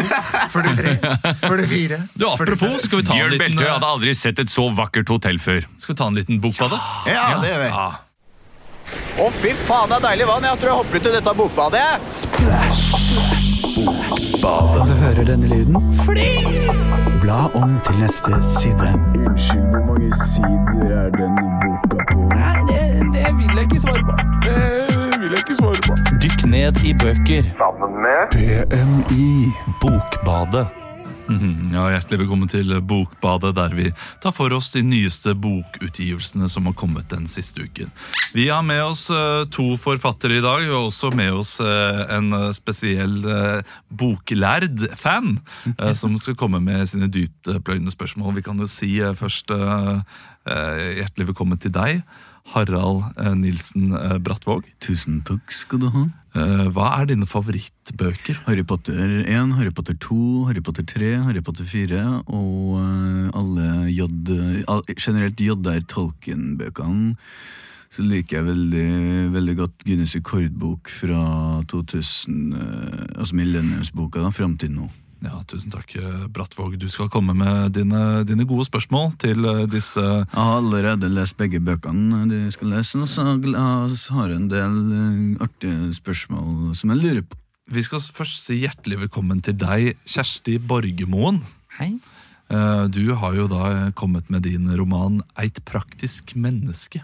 43, 44. Du, Apropos, skal vi ta en Bjørn liten, Bjørn Beltøy hadde aldri sett et så vakkert hotell før. skal vi ta en liten bokbade? Ja, det gjør vi. Ja. Å, fy faen, det er deilig vann. Jeg tror jeg hopper ut i dette bokbadet. Når du hører denne lyden, fly! bla om til neste side. Unnskyld, hvor mange sider er denne boka på? Nei, det, det vil jeg ikke svare på. Det vil jeg ikke svare på. Dykk ned i bøker. Sammen med BMI. Bokbadet. Mhm, Ja, Hjertelig velkommen til Bokbadet, der vi tar for oss de nyeste bokutgivelsene som har kommet den siste uken. Vi har med oss eh, to forfattere i dag, og også med oss eh, en eh, spesiell boklærd fan, som skal komme med sine dyptpløyende spørsmål. Vi kan jo si først hjertelig velkommen til deg, Harald eh, Nilsen eh, Brattvåg. Tusen takk skal du ha. Eh, Hva er dine favorittbøker? Harry Potter 1, Harry Potter 2, Harry Potter 3, Harry Potter 4 og alle J, generelt J.R. Tolkien-bøkene. Så liker jeg veldig, veldig godt Guinness rekordbok fra 2000, eh, altså Millenniumsboka, da, fram til nå. Ja, Tusen takk, eh, Brattvåg. Du skal komme med dine, dine gode spørsmål til eh, disse Jeg har allerede lest begge bøkene de skal lese, og så har jeg en del eh, artige spørsmål som jeg lurer på. Vi skal først si hjertelig velkommen til deg, Kjersti Borgermoen. Hei. Eh, Du har jo da kommet med din roman 'Eit praktisk menneske'.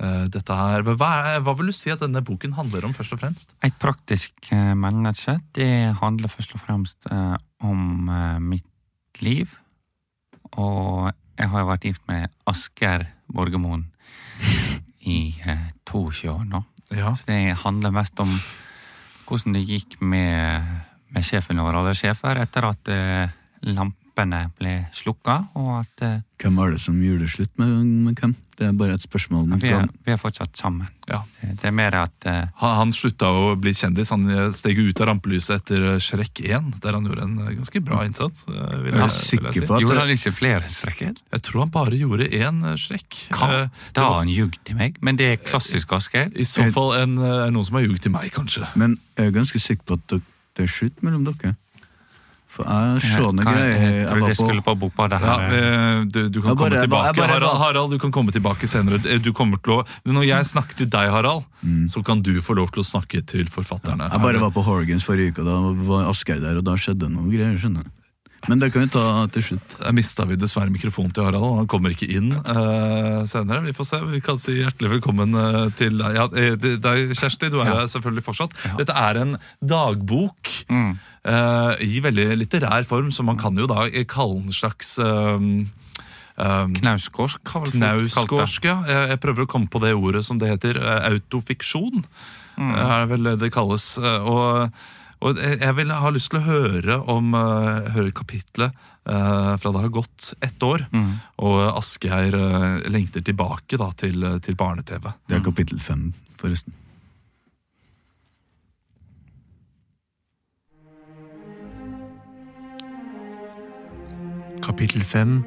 Eh, Dette her, hva, hva vil du si at denne boken handler om, først og fremst? Et praktisk eh, menneske, det handler først og fremst eh, om mitt liv. Og jeg har jo vært gift med Asker Borgermoen i eh, 22 år nå. Ja, Så det handler mest om hvordan det gikk med, med sjefen over alle sjefer etter at eh, lampene ble slukka, og at eh, Hvem var det som gjorde slutt med, med hvem? Det er bare et spørsmål. om vi, er, vi er fortsatt sammen. Ja. Det, det er mer at uh, Han, han slutta å bli kjendis. Han eh, steg ut av rampelyset etter eh, Shrek 1, der han gjorde en eh, ganske bra innsats. eh, vil Jeg er vil jeg si. på at Gjorde han ikke flere strekker? Jeg tror han bare gjorde én eh, Shrek. Eh, Da har han ljugd til meg, men det er klassisk Asgeir. I så fall en, eh, noen som har ljugd til meg, kanskje. Men jeg er ganske sikker på at det er slutt mellom dere. Noe greier Jeg tror jeg skulle på. på det her. Ja, du, du kan bare- komme tilbake. bare- Harald, Harald, du kan komme tilbake senere. Eh, Du kommer til å, når jeg snakker til deg, Harald, så kan du få lov til å snakke til forfatterne. Jeg bare var på Horgans forrige uke, og da var Asgeir der, og da skjedde noe greier. skjønner du. Men det kan vi ta til slutt. Der mista vi dessverre mikrofonen til Harald, han kommer ikke inn uh, senere. Vi får se. Vi kan si hjertelig velkommen eh, til deg. Ja, eh, deg, Kjersti, du er Ja. selvfølgelig fortsatt. Dette er en dagbok Mm. uh, i veldig litterær form, så man kan jo da kalle den en slags um, um. Knausgårdsk, ja. Jeg, jeg prøver å komme på det ordet som det heter. Autofiksjon Mm. er vel det det kalles. Og, og jeg vil ha lyst til å høre om eh, høre kapitlet eh, fra det har gått ett år. Mm. Og Asgeir eh, lengter tilbake da til, til barne-TV. Det er kapittel fem, forresten. Kapittel fem.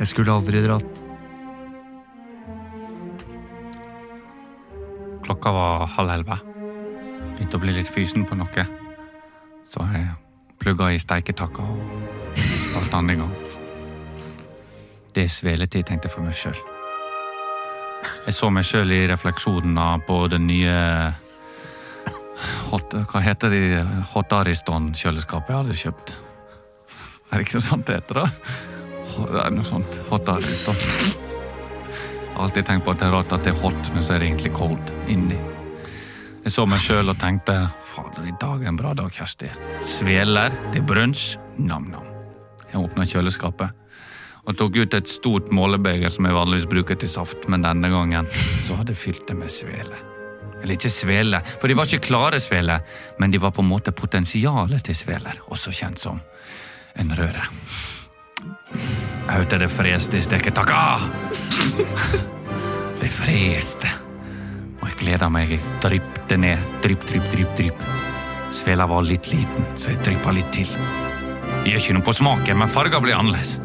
Jeg skulle aldri dratt. Klokka var halv elleve. Begynte å bli litt fysen på noe. Så jeg plugga i steiketakka og starta den i gang. Det er sveletid, tenkte jeg for meg sjøl. Jeg så meg sjøl i refleksjonen på det nye hot, Hva heter det? Hot Ariston-kjøleskapet jeg hadde kjøpt. Er det ikke noe sånt det heter, da? Det er noe sånt. Hot Ariston. Jeg har alltid tenkt på at det er rart at det er hot, men så er det egentlig cold inni. Jeg så meg sjøl og tenkte fader, i dag er en bra dag, Kjersti. Sveler, er brunsj, nam-nam. Jeg åpna kjøleskapet og tok ut et stort målebeger som jeg vanligvis bruker til saft, men denne gangen så hadde jeg fylt det med svele. Eller ikke svele, for de var ikke klare sveler, men de var på en måte potensialet til sveler, også kjent som en røre. Jeg hørte det freste i steketakka. Det freste. Og jeg gleder meg. Jeg drypte ned. Drypp, drypp, drypp, drypp. Svela var litt liten, så jeg dryppa litt til. Det gjør ikke noe på smaken, men farga blir annerledes.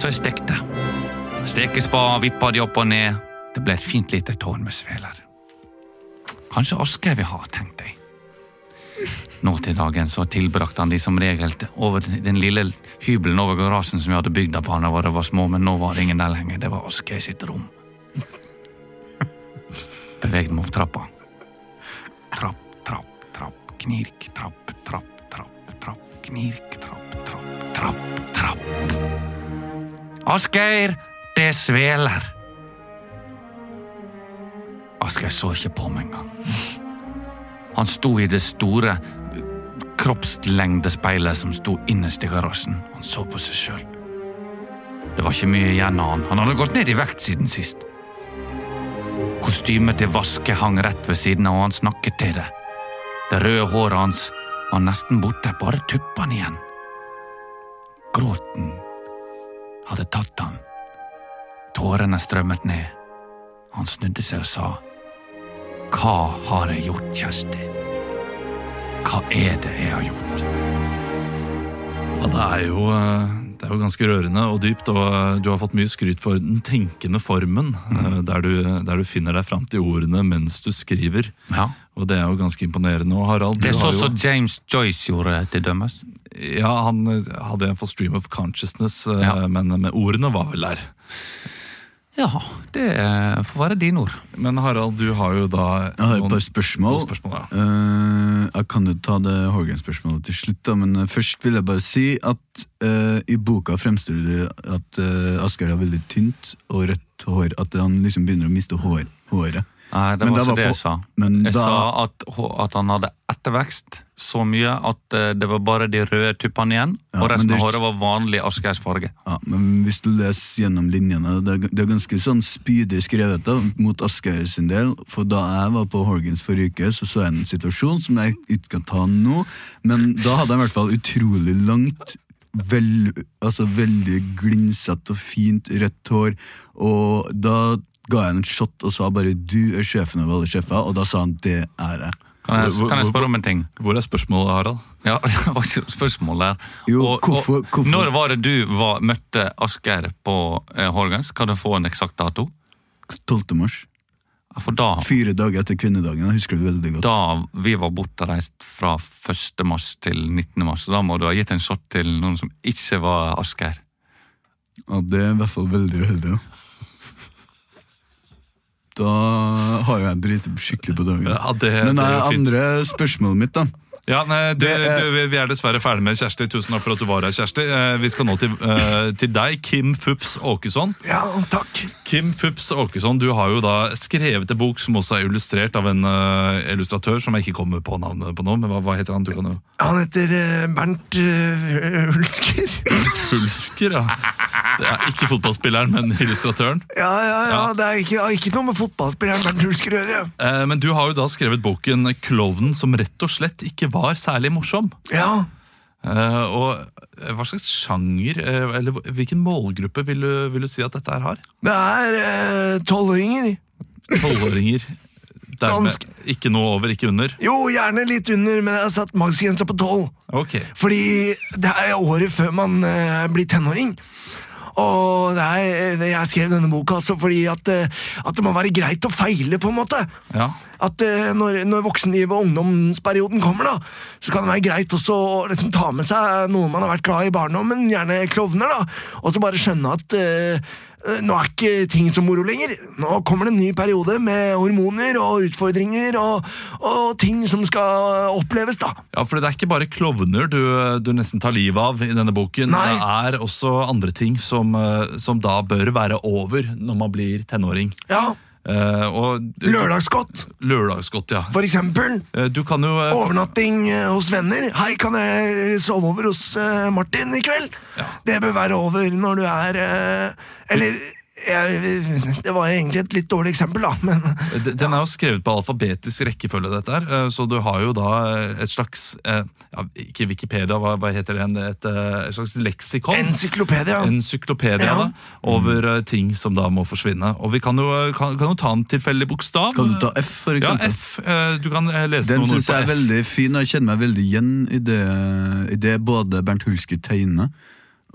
Så jeg stekte. Stekespa vippa de opp og ned. Det ble et fint lite tårn med sveler. Kanskje Aske vil ha, tenkte jeg. Nå til dagen så tilbrakte han de som regel over den lille hybelen over garasjen som vi hadde bygd på da vi var små, men nå var det ingen der lenger. Det var Asgeir sitt rom. Bevegde meg opp trappa. Trapp, trapp, trapp, knirk, trapp, trapp, trapp, trapp, knirk, trapp, trapp, trapp, trapp. Asgeir, det sveler. Asgeir så ikke på meg engang. Han sto i det store kroppslengdespeilet som sto innerst i garasjen. Han så på seg sjøl. Det var ikke mye igjen av han. Han hadde gått ned i vekt siden sist. Kostymet til Vaske hang rett ved siden av, og han snakket til det. Det røde håret hans var nesten borte, bare tuppene igjen. Gråten hadde tatt han. Tårene strømmet ned. Han snudde seg og sa, Hva har jeg gjort, Kjersti? Hva er det jeg har gjort? Ja, det er jo eh, det er jo ganske rørende og dypt, og eh, du har fått mye skryt for den tenkende formen, Mm. der, du, der du finner deg fram til ordene mens du skriver. Ja. Og det er jo ganske imponerende. Og Harald, Det er sånn som James Joyce gjorde til dømmes. ja, han hadde en for stream of consciousness, eh, Ja. men, men ordene var vel der. Ja, det eh, får være dine ord. Men Harald, du har jo da Jeg har et par spørsmål. spørsmål ja. uh, jeg kan jo ta det Hågen-spørsmålet til slutt, da, men eh, først vil jeg bare si at uh, i boka fremstiller du at uh, Asgeir har veldig tynt og rødt hår. At han liksom begynner å miste hår, håret. Nei, det Men var ikke det jeg sa. Jeg da, sa at, at han hadde ettervekst så mye at eh, det var bare de røde tuppene igjen, Ja, og resten av håret var vanlig Asgeirs farge. ja, men hvis du leser gjennom linjene, det er, det er ganske sånn spydig skrevet da, mot Asgeir sin del. For da jeg var på Horgans forrige uke, så så jeg en situasjon som jeg ikke kan ta nå, men da hadde jeg i hvert fall utrolig langt vel, altså veldig glinsete og fint rødt hår, og da ga jeg en shot og sa bare 'du er sjefen over alle sjefer', og da sa han 'det er jeg'. Kan jeg, kan jeg spørre om en ting? Hvor er spørsmålet, Harald? Ja, det var ikke spørsmål der. Jo, Og- hvorfor- og hvorfor- Når var det du var, møtte Asgeir på eh, Horgans? Kan du få en eksakt dato? 12. mars. Ja, For da, Fire dager etter kvinnedagen. Jeg husker det veldig godt. da vi var bortreist fra 1. mars til 19. mars, da må du ha gitt en shot til noen som ikke var Asgeir. Ja, det er i hvert fall veldig uheldig. Da. har har jeg driti skikkelig på dagen. Ja, det, Men det det er andre spørsmålet mitt, da. Ja, nei, du, du, Vi er dessverre ferdig med Kjersti. Tusen takk for at du var her, Kjersti. Eh, Vi skal nå til, eh, til deg, Kim Fups Åkesson. Ja, takk. Kim Fups Åkesson, du har jo da skrevet en bok som også er illustrert av en eh, illustratør som jeg ikke kommer på navnet på nå. men hva, hva heter han? Du kan jo Han heter Bernt uh, Hulsker. Hulsker, ja. Det er ikke fotballspilleren, men illustratøren. Ja, ja, ja. Det er ikke, ikke noe med fotballspilleren men du å gjøre. Eh, Men du har jo da skrevet boken 'Klovnen som rett og slett ikke var særlig morsom'. Ja. Eh, og eh, hva slags sjanger, eh, eller hvilken målgruppe vil du, vil du si at dette her har? Det er tolvåringer. Tolvåringer. Dermed ikke noe over, ikke under. jo, gjerne litt under, men jeg har satt maksgrensa på tolv. Ok. Fordi det er året før man eh, blir tenåring. Og det- jeg skrev denne boka altså fordi at, eh, at det må være greit å feile, på en måte. Ja. At eh, når, når voksenlivet og ungdomsperioden kommer, da, så kan det være greit også å liksom, ta med seg noe man har vært glad i i barndommen, gjerne klovner, da, og så bare skjønne at eh, nå er ikke ting så moro lenger. Nå kommer det en ny periode med hormoner og utfordringer og, og ting som skal oppleves, da. ja, for det er ikke bare klovner du, du nesten tar livet av i denne boken. Nei. Det er også andre ting som, eh, som da bør være over når man blir tenåring. Ja, Eh, og Lørdagsgodt, Lørdagsgodt, ja. for eksempel. Eh, Du kan jo eh, Overnatting eh, hos venner. Hei, kan jeg sove over hos eh, Martin i kveld? Det bør være over når du er eh, Eller jeg, Det var egentlig et litt dårlig eksempel, da, men ja. Den er jo skrevet på alfabetisk rekkefølge, dette her, eh, så du har jo da eh, et slags eh, ja, Ikke Wikipedia, hva, hva heter det? Et, et slags leksikon? Encyklopedia. Encyklopedia Ja. da, over eh, ting som da må forsvinne. Og vi kan jo, kan, kan jo ta en tilfeldig bokstav. Kan du ta F, for eksempel? Ja. F. Du kan lese Den noen ord syns på jeg er veldig fin, og jeg kjenner meg veldig igjen i det, i det både Bernt Hulsker tegner,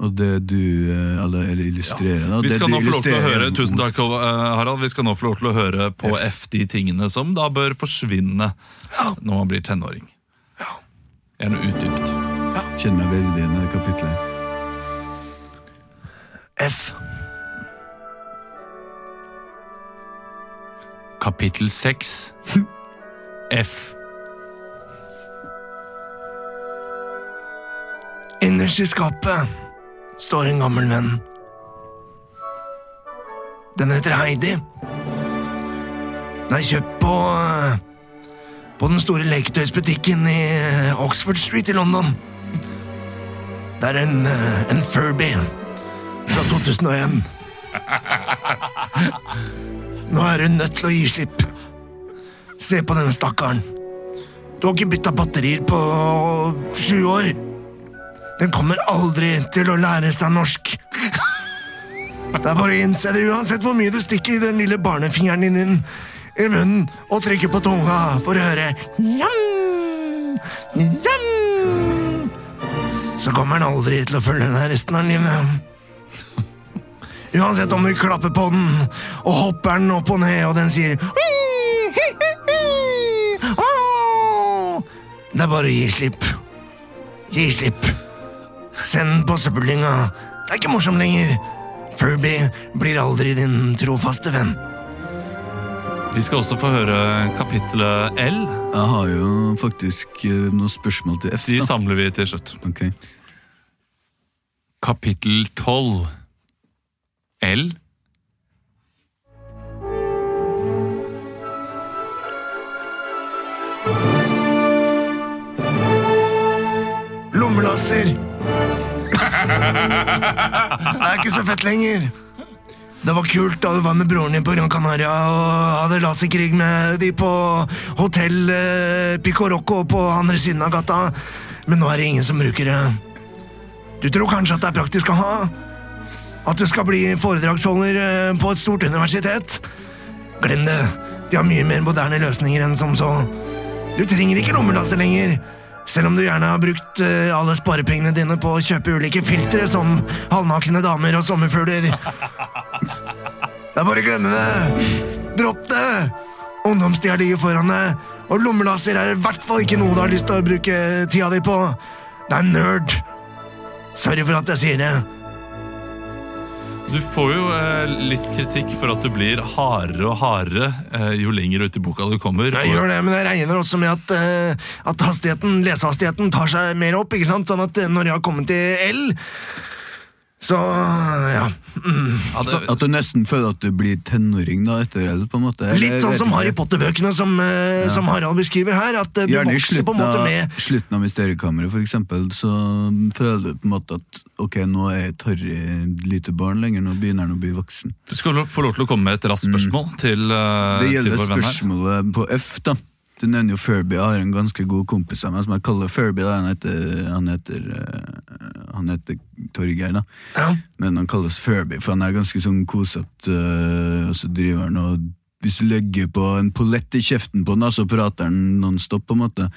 og det du eh, eller, eller illustrerer. ja. Vi skal nå få lov til å høre Tusen takk, eh, Harald. Vi skal nå få lov til å høre på F de tingene som da bør forsvinne når man blir tenåring. Gjerne utdypt. Kjenner meg veldig igjen i det kapitlet. F. Kapittel 6 F. Innerst i skapet står en gammel venn. Den heter Heidi. Den er kjøpt på eh, på den store leketøysbutikken i eh, Oxford Street i London. Det er en, eh, en Furby fra 2001. Nå er hun nødt til å gi slipp. Se på denne stakkaren. Du har ikke bytta batterier på sju år. Den kommer aldri til å lære seg norsk. Det er bare å innse det, uansett hvor mye du stikker den lille barnefingeren din inn i munnen og trykker på tunga for å høre Jam! Jam! Så kommer den aldri til å følge deg resten av livet. Uansett om du klapper på den og hopper den opp og ned, og den sier Det er bare å gi slipp. Gi slipp. Send den på søppeldynga. Det er ikke morsomt lenger. Furby blir aldri din trofaste venn. Vi skal også få høre kapittelet L. Jeg har jo faktisk eh, noen spørsmål til F. De samler vi til slutt. Ok. Kapittel 12. L. Lommelasser! Det er ikke så fett lenger. Det var kult da du var med broren din på Gran Canaria og hadde laserkrig med de på hotell eh, Pico Rocco på andre siden av gata, men nå er det ingen som bruker det. Du tror kanskje at det er praktisk å ha? At du skal bli foredragsholder eh, på et stort universitet? Glem det. De har mye mer moderne løsninger enn som så. Du trenger ikke lommelaser lenger. Selv om du gjerne har brukt uh, alle sparepengene dine på å kjøpe ulike filtre som halvnakne damer og sommerfugler. Det er bare å glemme det. Dropp det. Ungdomstida ligger foran deg, og lommelaser er i hvert fall ikke noe du har lyst til å bruke tida di på. Det er nerd. Sorry for at jeg sier det. Du får jo eh, litt kritikk for at du blir hardere og hardere eh, jo lenger ut i boka du kommer. Jeg gjør det, men jeg regner også med at, eh, at hastigheten, lesehastigheten tar seg mer opp. ikke sant? Sånn at når jeg har kommet til L, så ja. Mm. Ja, det, At du nesten føler at du blir tenåring da etter det, på en måte. eller Litt sånn som. Harry Potter-bøkene som, ja. som Harald beskriver her. At eh, du Gjerne vokser på en måte med slutten av Mysteriekammeret, for eksempel, så føler du på en måte at ok, nå er jeg et harry lite barn lenger, nå begynner han å bli voksen. du skal få lov til å komme med et raskt spørsmål til, uh, Det til gjelder vår venn her. spørsmålet på F, da. Du nevner jo Furby. Jeg har en ganske god kompis av meg som jeg kaller Furby. Da. Han heter, han heter, eh, han heter Torgeir, da. ja. Men han kalles Furby, for han er ganske sånn kosete. øh, og så driver han og Hvis du legger på en pollett i kjeften på da, så prater han nonstop, på en måte.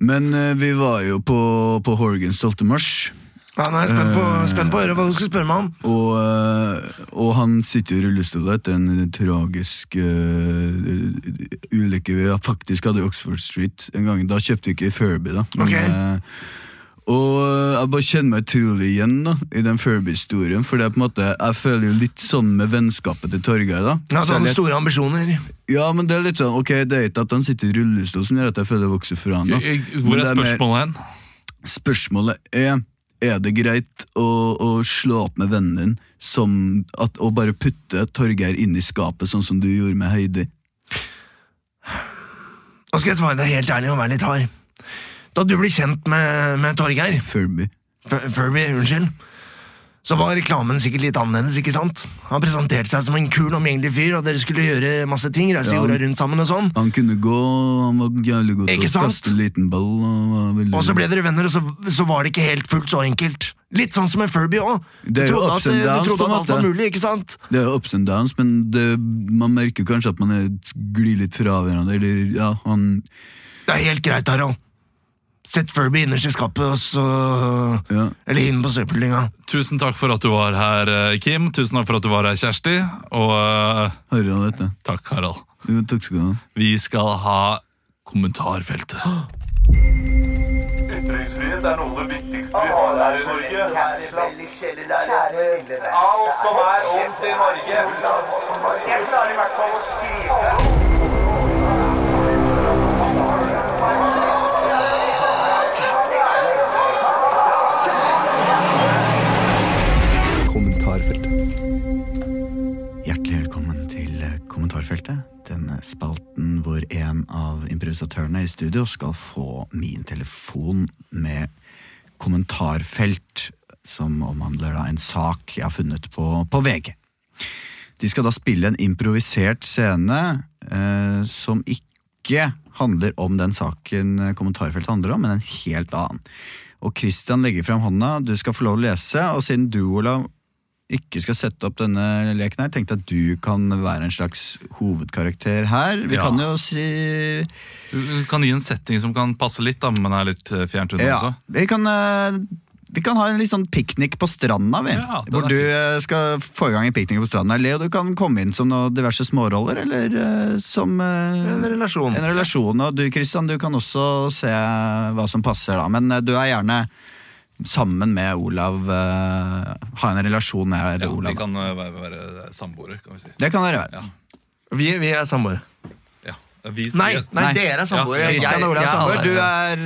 Men øh, vi var jo på, på Horgan 12. mars, ja, Nå er jeg spent på, spent på å høre hva du skal spørre meg om. og, øh, og han sitter jo i rullestol etter en tragisk uh, ulykke vi faktisk hadde i Oxford Street en gang. Da kjøpte vi ikke Furby, da. Men, okay. og jeg bare kjenner meg utrolig igjen da, i den Furby-historien. For det er på en måte, jeg føler jo litt sånn med vennskapet til Torgeir. da. Ja, Så store ambisjoner. ja, men det er litt sånn, ok, det er ikke at han sitter i rullestol som gjør at jeg føler jeg vokser fra han. da. Hvor er det mer- spørsmålet hen? Spørsmålet er er det greit å, å slå opp med vennen din som at, og bare putte Torgeir inn i skapet, sånn som du gjorde med Heidi? Nå skal jeg svare deg helt ærlig og være litt hard. Da du ble kjent med, med Torgeir, Furby. Fur- Furby, unnskyld, så var reklamen sikkert litt annerledes, ikke sant? Han presenterte seg som en kul, omgjengelig fyr, og dere skulle gjøre masse ting, reise Ja. jorda rundt sammen og sånn. Han kunne gå, han var jævlig god til å kaste en liten ball. Og, veldig... Og så ble dere venner, og så, så var det ikke helt fullt så enkelt. Litt sånn som en Furby òg. Du trodde, at, du trodde at alt var mulig, ikke sant? Det er ups and downs, men det, man merker kanskje at man er, glir litt fra hverandre. Eller, ja, han, Det er helt greit, Harald. Sett Furby innerst i skapet, og så ja. Eller inn på søppeldynga. Tusen takk for at du var her, eh, Kim. Tusen takk for at du var her, Kjersti. Og eh, Harald, vet du. takk, Harald. Jo, takk skal du ha. Vi skal ha kommentarfeltet. Ytringsfrihet er noe av det viktigste vi har her i Norge. Alt som er ondt i Norge. Jeg klarer i hvert fall å skrive. Hjertelig velkommen til eh, kommentarfeltet. Den spalten hvor en av improvisatørene i studio skal få min telefon med kommentarfelt som omhandler en sak jeg har funnet på, på VG. De skal da spille en improvisert scene eh, som ikke handler om den saken kommentarfeltet handler om, men en helt annen. Og Christian legger frem hånda, du skal få lov å lese, og siden du, Olav, ikke skal sette opp denne leken her, tenkte jeg at du kan være en slags hovedkarakter her. Vi Ja. kan jo si Du kan gi en setting som kan passe litt, da, men er litt eh, fjernt unna Ja, også. vi kan, eh, vi kan ha en litt sånn piknik på stranda, vi. Ja, hvor du eh, skal få i gang en piknik på stranda. Leo, du kan komme inn som noen diverse småroller, eller som En relasjon. en relasjon. Og du, Christian, du kan også se hva som passer, da. Men du er gjerne sammen med Olav. eh, ha en relasjon med Ja, Olav. vi kan eh, være, være samboere, kan vi si. Det kan dere være. Ja. Vi, vi er samboere. Ja. Vi, Nei, vi- nei, Nei. dere er samboere. Ja, Jeg- Christian og Olav jeg er Sandberg, du er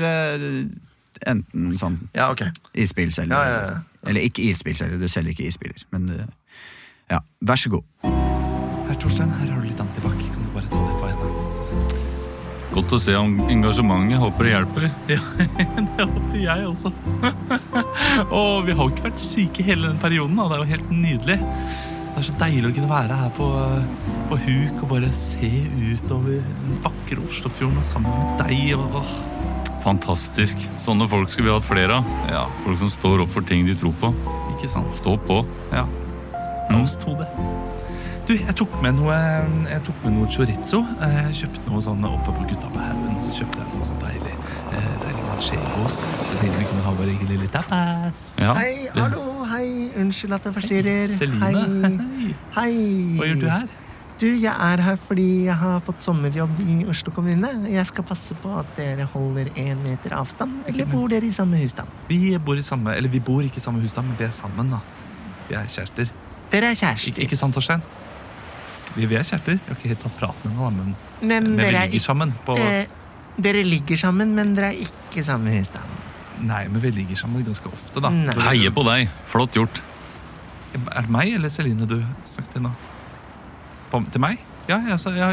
uh, enten sånn Ja, okay. isbilselger. Ja, ja, ja. Eller ikke isbilselger, du selger ikke isbiler. Men uh, ja, vær så god. Herr Torstein, her har du litt antibac. Godt å se om engasjementet. Håper det hjelper. Ja, det håper jeg også. og vi har jo ikke vært syke hele den perioden. Da. Det er jo helt nydelig. Det er så deilig å kunne være her på, på huk og bare se utover den vakre Oslofjorden sammen med deg. Og, åh. Fantastisk. Sånne folk skulle vi hatt flere av. Ja, Folk som står opp for ting de tror på. ikke sant? Stå på. Ja. La oss to det. Du, jeg tok med noe, jeg tok med noe chorizo. Eh, Jeg kjøpte noe sånn oppe på gutta på haugen. Og så kjøpte jeg noe sånn deilig eh, deilig manchegost. Jeg tenkte vi kunne ha vår egen lille tapas. Ja, Hei, hallo, hei. Unnskyld at jeg forstyrrer. Hei, Hei. Hei. Hva gjør du her? Du, jeg er her fordi jeg har fått sommerjobb i Oslo kommune. Jeg skal passe på at dere holder én meter avstand. Eller men- bor dere i samme husstand? Vi bor i samme, eller vi bor ikke i samme husstand, men vi er sammen. da. Vi er kjærester. Dere er Ik kjærester. ikke sant, Torstein? Vi, vi er kjærester. Jeg har ikke helt tatt praten ennå, men, Men men vi er ligger sammen. På, Eh, Dere ligger sammen, men dere er ikke i stand. Nei, men vi ligger sammen ganske ofte, da. Nei. Heier på deg. Flott gjort. Er det meg eller Celine du snakket til nå? På, til meg? Ja, altså, så, ja,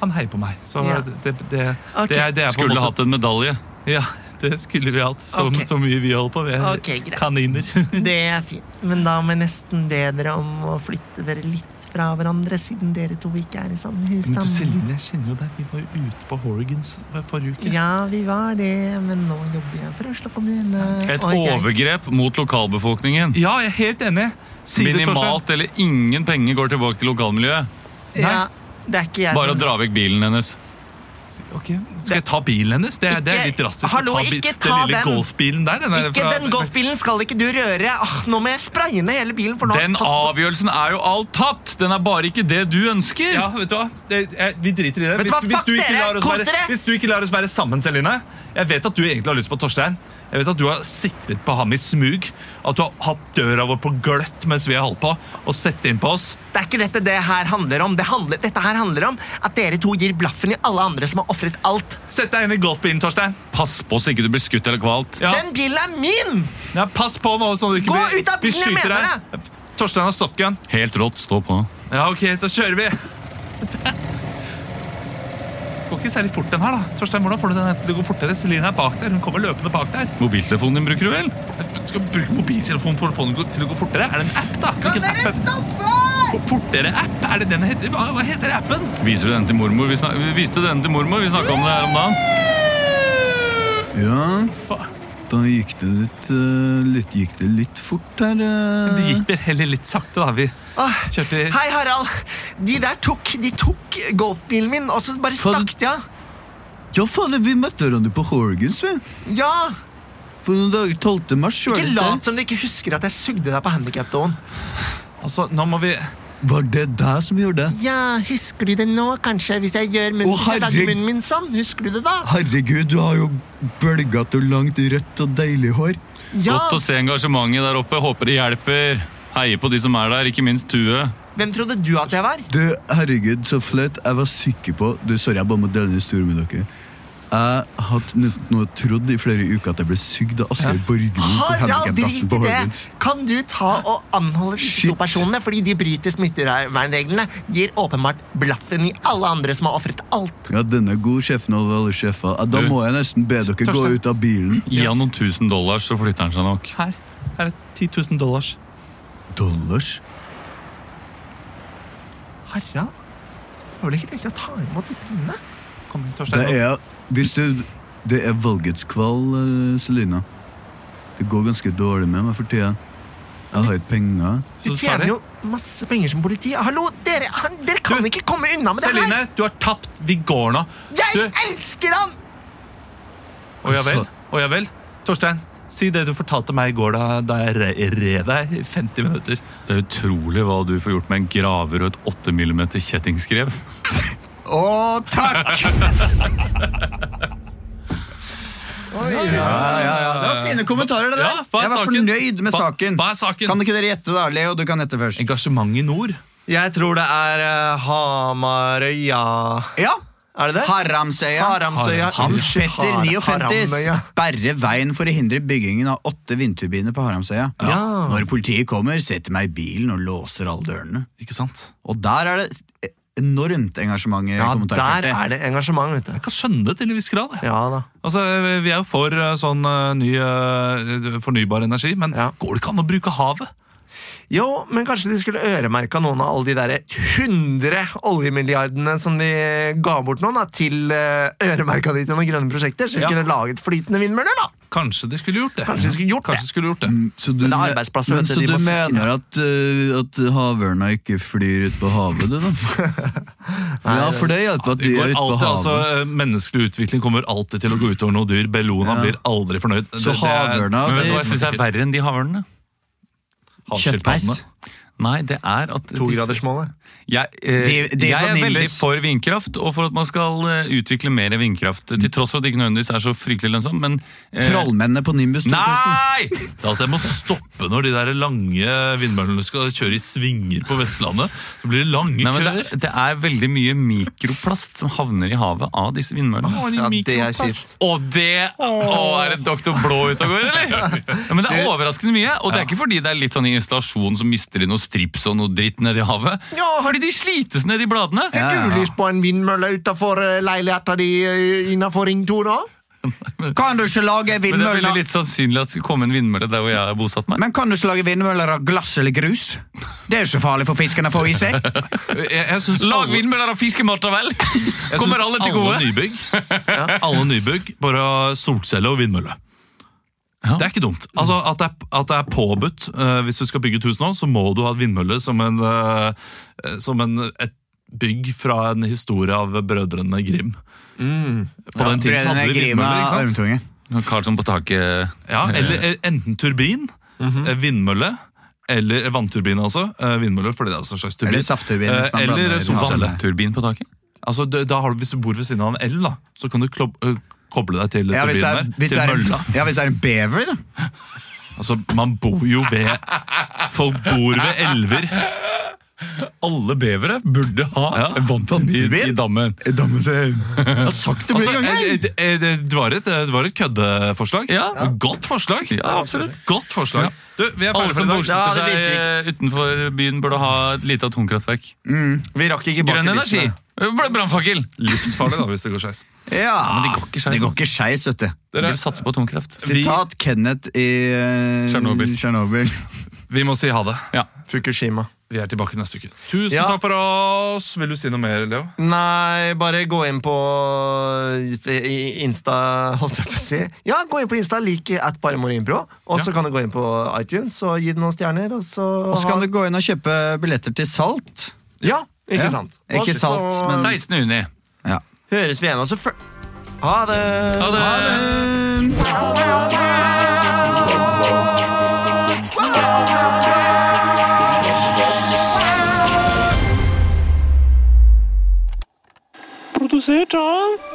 han heier på meg. Så Ja. det, det, det, okay. det, er, det er på Skulle måte hatt en medalje. Ja, det skulle vi hatt. Så, okay. så mye vi holder på. Vi er Ok, kaniner. Det er fint, men da må jeg nesten be dere om å flytte dere litt fra hverandre, siden dere to ikke er i samme Men du. Celine, jeg kjenner jo deg. Vi var jo ute på Horgans forrige uke. Ja, vi var det, men nå jobber jeg for Oslo kommune. Et jeg- overgrep mot lokalbefolkningen. Ja, jeg er helt enig. Si det, Minimalt eller ingen penger går tilbake til lokalmiljøet. Ja, det er ikke jeg Bare å dra vekk bilen hennes. Ok, Skal jeg ta bilen hennes? Det, er- det er litt drastisk. Hallo, ta ikke ikke den lille den. golfbilen der. Den Ikke fra- den golfbilen skal ikke du røre! Ah, nå må jeg spraye ned hele bilen, for nå Den avgjørelsen er jo alt tatt! Den er bare ikke det du ønsker! Ja, vet du hva? Det, jeg, vi driter i det. Hvis, hva? hvis, du ikke lar oss være, hvis du ikke lar oss være sammen, Celine Jeg vet at du egentlig har lyst på Torstein. Jeg vet at du har siktet på ham i smug. At du har hatt døra vår på gløtt mens vi har holdt på, og sett inn på oss. Det er ikke dette det her handler om. Det handler, dette her handler om at dere to gir blaffen i alle andre som har ofret alt. Sett deg inn i golfbilen, Torstein. Pass på så ikke du blir skutt eller kvalt. Ja. Den bilen er min! Ja, pass på nå, sånn at du ikke Gå blir, ut av bilen, jeg mener deg. Torstein har stoppgun. Helt rått. Stå på. Ja, ok, da kjører vi. Går ikke særlig fort den her, da. Torstein, hvordan får du den her til å gå fortere? Celine er bak der. Hun kommer løpende bak der. Mobiltelefonen din bruker du vel? Jeg skal bruke mobiltelefonen for å få den til å gå fortere. Er det en app, da? Kan dere app? stoppe? For- Fortere-app? Er det den heter? Hva, hva heter appen? Viser du den til mormor? Vi, snak vi viste den til mormor. Vi snakka om det her om dagen. Ja, Fa- da gikk det litt, eh, litt, gikk det litt fort her. eh. Det gikk vel heller litt sakte, da. Vi Ah, kjørte i Hei, Harald. De der tok, de tok golfbilen min, og så bare stakk de av. Ja, faen, vi møtte hverandre på Horgans, vi. Ja! For noen dager 12. mars. Ikke det lat som du ikke husker at jeg sugde deg på handikapdoen. Altså, nå må vi Var det deg som gjorde det? Ja, husker du det nå, kanskje? Hvis jeg gjør munnen, Å, hvis jeg munnen min sånn. Husker du det da? Herregud, du har jo bølgete og langt, rødt og deilig hår. Ja! Godt å se engasjementet der oppe. Håper det hjelper. Heier på de som er der, ikke minst Tue. Hvem trodde du at jeg var? Du, herregud, så flaut. Jeg var sikker på Du, Sorry, jeg bare må dele en historie med dere. Jeg hadde nå trodd i flere uker at jeg ble sugd av Asgeir på Harald, drit i det! Kan du ta og anholde disse to personene fordi de bryter smittevernreglene? De gir åpenbart blaffen i alle andre som har ofret alt. Ja, denne gode sjefen over alle sjefer. Da må jeg nesten be dere gå ut av bilen. Gi han noen tusen dollars, så flytter han seg nok. Her her er 10 000 dollars. Dollars? Harald? jeg har vel ikke tenkt å ta imot de pengene? Kom inn, Det Torstein. er Hvis det, det er valgets kval, eh, Selina. Det går ganske dårlig med meg for tida. Jeg har ikke penger. Du tjener jo masse penger som politi. Hallo, dere, han, dere kan ikke komme unna med det Celine, her! du har tapt. Vi går nå. Jeg Du, elsker han! Å ja vel. Å ja vel. Torstein, si det du fortalte meg i går da, da jeg re- deg i 50 minutter. Det er utrolig hva du får gjort med en graver og et 8 mm kjettingskrev. Å, takk! Ja, ja, ja. Det var fine kommentarer, det der. Ja, hva er jeg var saken? fornøyd med saken. hva er saken? Kan ikke dere gjette, da? Leo, du kan gjette først. Engasjement i nord. Jeg tror det er uh, Hamarøya. Ja! Er det det? Haramsøya. Haramsøya. Hans Petter, 59, Haramøya. sperrer veien for å hindre byggingen av åtte vindturbiner på Haramsøya. Ja. Når politiet kommer, setter meg i bilen og låser alle dørene. Ikke sant? Og der er det enormt engasjement i Ja, der er det engasjement, vet du. Jeg kan skjønne det til en viss grad. Ja da. Altså, Vi er jo for eh, sånn eh, ny eh, fornybar energi, men Ja. går det ikke an å bruke havet? Jo, men kanskje de skulle øremerka noen av alle de der 100 oljemilliardene som de ga bort nå, da, til øremerka de til noen grønne prosjekter, så vi Ja. kunne laget flytende vindmøller, da! Kanskje de skulle gjort det. Kanskje de skulle gjort Kanskje det. de skulle gjort det. Så du, Men det er arbeidsplasser, men, vet du, så de du må mener at, uh, at havørna ikke flyr ut på havet, du, da? ja, for det hjelper at de er ute på havet. altså, havet. eh, Menneskelig utvikling kommer alltid til å gå utover noe dyr. Bellona Ja. blir aldri fornøyd. Så havørna Men vet du hva jeg syns er verre enn de havørnene? Kjøttpeis? Nei, det er at Togradersmålet. Jeg, eh, jeg er Nimbus. veldig for vindkraft, og for at man skal eh, utvikle mer vindkraft. Til tross for at det ikke nødvendigvis er så fryktelig lønnsomt. Men eh, Trollmennene på Nimbus 2000. Nei! Det er at jeg må stoppe når de der lange vindmøllene skal kjøre i svinger på Vestlandet. Så blir det lange Nei, køer. det, det er veldig mye mikroplast som havner i havet av disse vindmøllene. Ja, det er kjipt. Og det Å, er det Doktor Blå ute og går, eller? Ja, men det er overraskende mye. Og det er ikke fordi det er litt sånn installasjon som mister de noe strips og noe dritt nedi havet. Ja, Fordi de slites ned i bladene. Har du lyst på en vindmølle utafor leiligheta di innafor Ring 2, da? Kan du ikke lage Men det er litt sannsynlig at det skal komme en vindmølle der hvor jeg har bosatt meg. Men kan du ikke lage vindmøller av glass eller grus? Det er jo ikke farlig for fisken å få i seg. Jeg, jeg Lag alle- vindmøller av fiskemåter, vel! jeg Kommer alle til gode. Alle nybygg, alle nybygg bare solceller og vindmølle. Ja. Det er ikke dumt. Altså, at, det er, at det er påbudt uh, hvis du skal bygge et hus nå, så må du ha et vindmølle som, en, uh, som en, et bygg fra en historie av brødrene Grim. På den tiden så Brødrene hadde de vindmøller. ikke sant? Sånn Karlsson på taket. Ja, eller eh, enten turbin, eh, vindmølle, eller vannturbin, altså. Vindmølle, fordi det er en slags turbin. Eller saftturbin, hvis man Eller blander solcelle. På taket? Altså, da har du, hvis du bor ved siden av en el, da, så kan du klob, ø, koble deg til Ja, er, der. Til mølla. en, ja, hvis det er en bever, da. Altså, man bor jo ved Folk bor ved elver. Alle bevere burde ha Ja. en vannturbin i dammen. Jeg har sagt det Altså, flere ganger. eh, eh, eh, det, det, var et, det var et køddeforslag. Ja. Godt forslag. Ja, absolutt. Godt forslag. Du, vi er Alle ferdige som for i dag. Ja, det virker utenfor byen, burde ha et lite atomkraftverk. Vi rakk ikke bak Grønn energi! Brannfakkel! Livsfarlig da, hvis det går skeis. Ja, men det går ikke skeis, Det går ikke skeis, vet du. Dere satser på atomkraft. Vi- Sitat Kenneth i eh, Tsjernobyl. Tsjernobyl. Vi må si ha det. Ja. Fukushima. Vi er tilbake neste uke. Tusen Ja. takk for oss. Vil du si noe mer, Leo? Nei, bare gå inn på Insta, holdt jeg på å si. Ja, gå inn på Insta, lik at bare Morimpro. Og så Ja. kan du gå inn på iTunes og gi det noen stjerner. Og så, Og så kan du gå inn og kjøpe billetter til Salt. Ja, ikke Ja. sant. Ikke så men- 16. juni. Ja. Høres vi igjen. altså. Ha det! Ha det! Ha det! Produsert av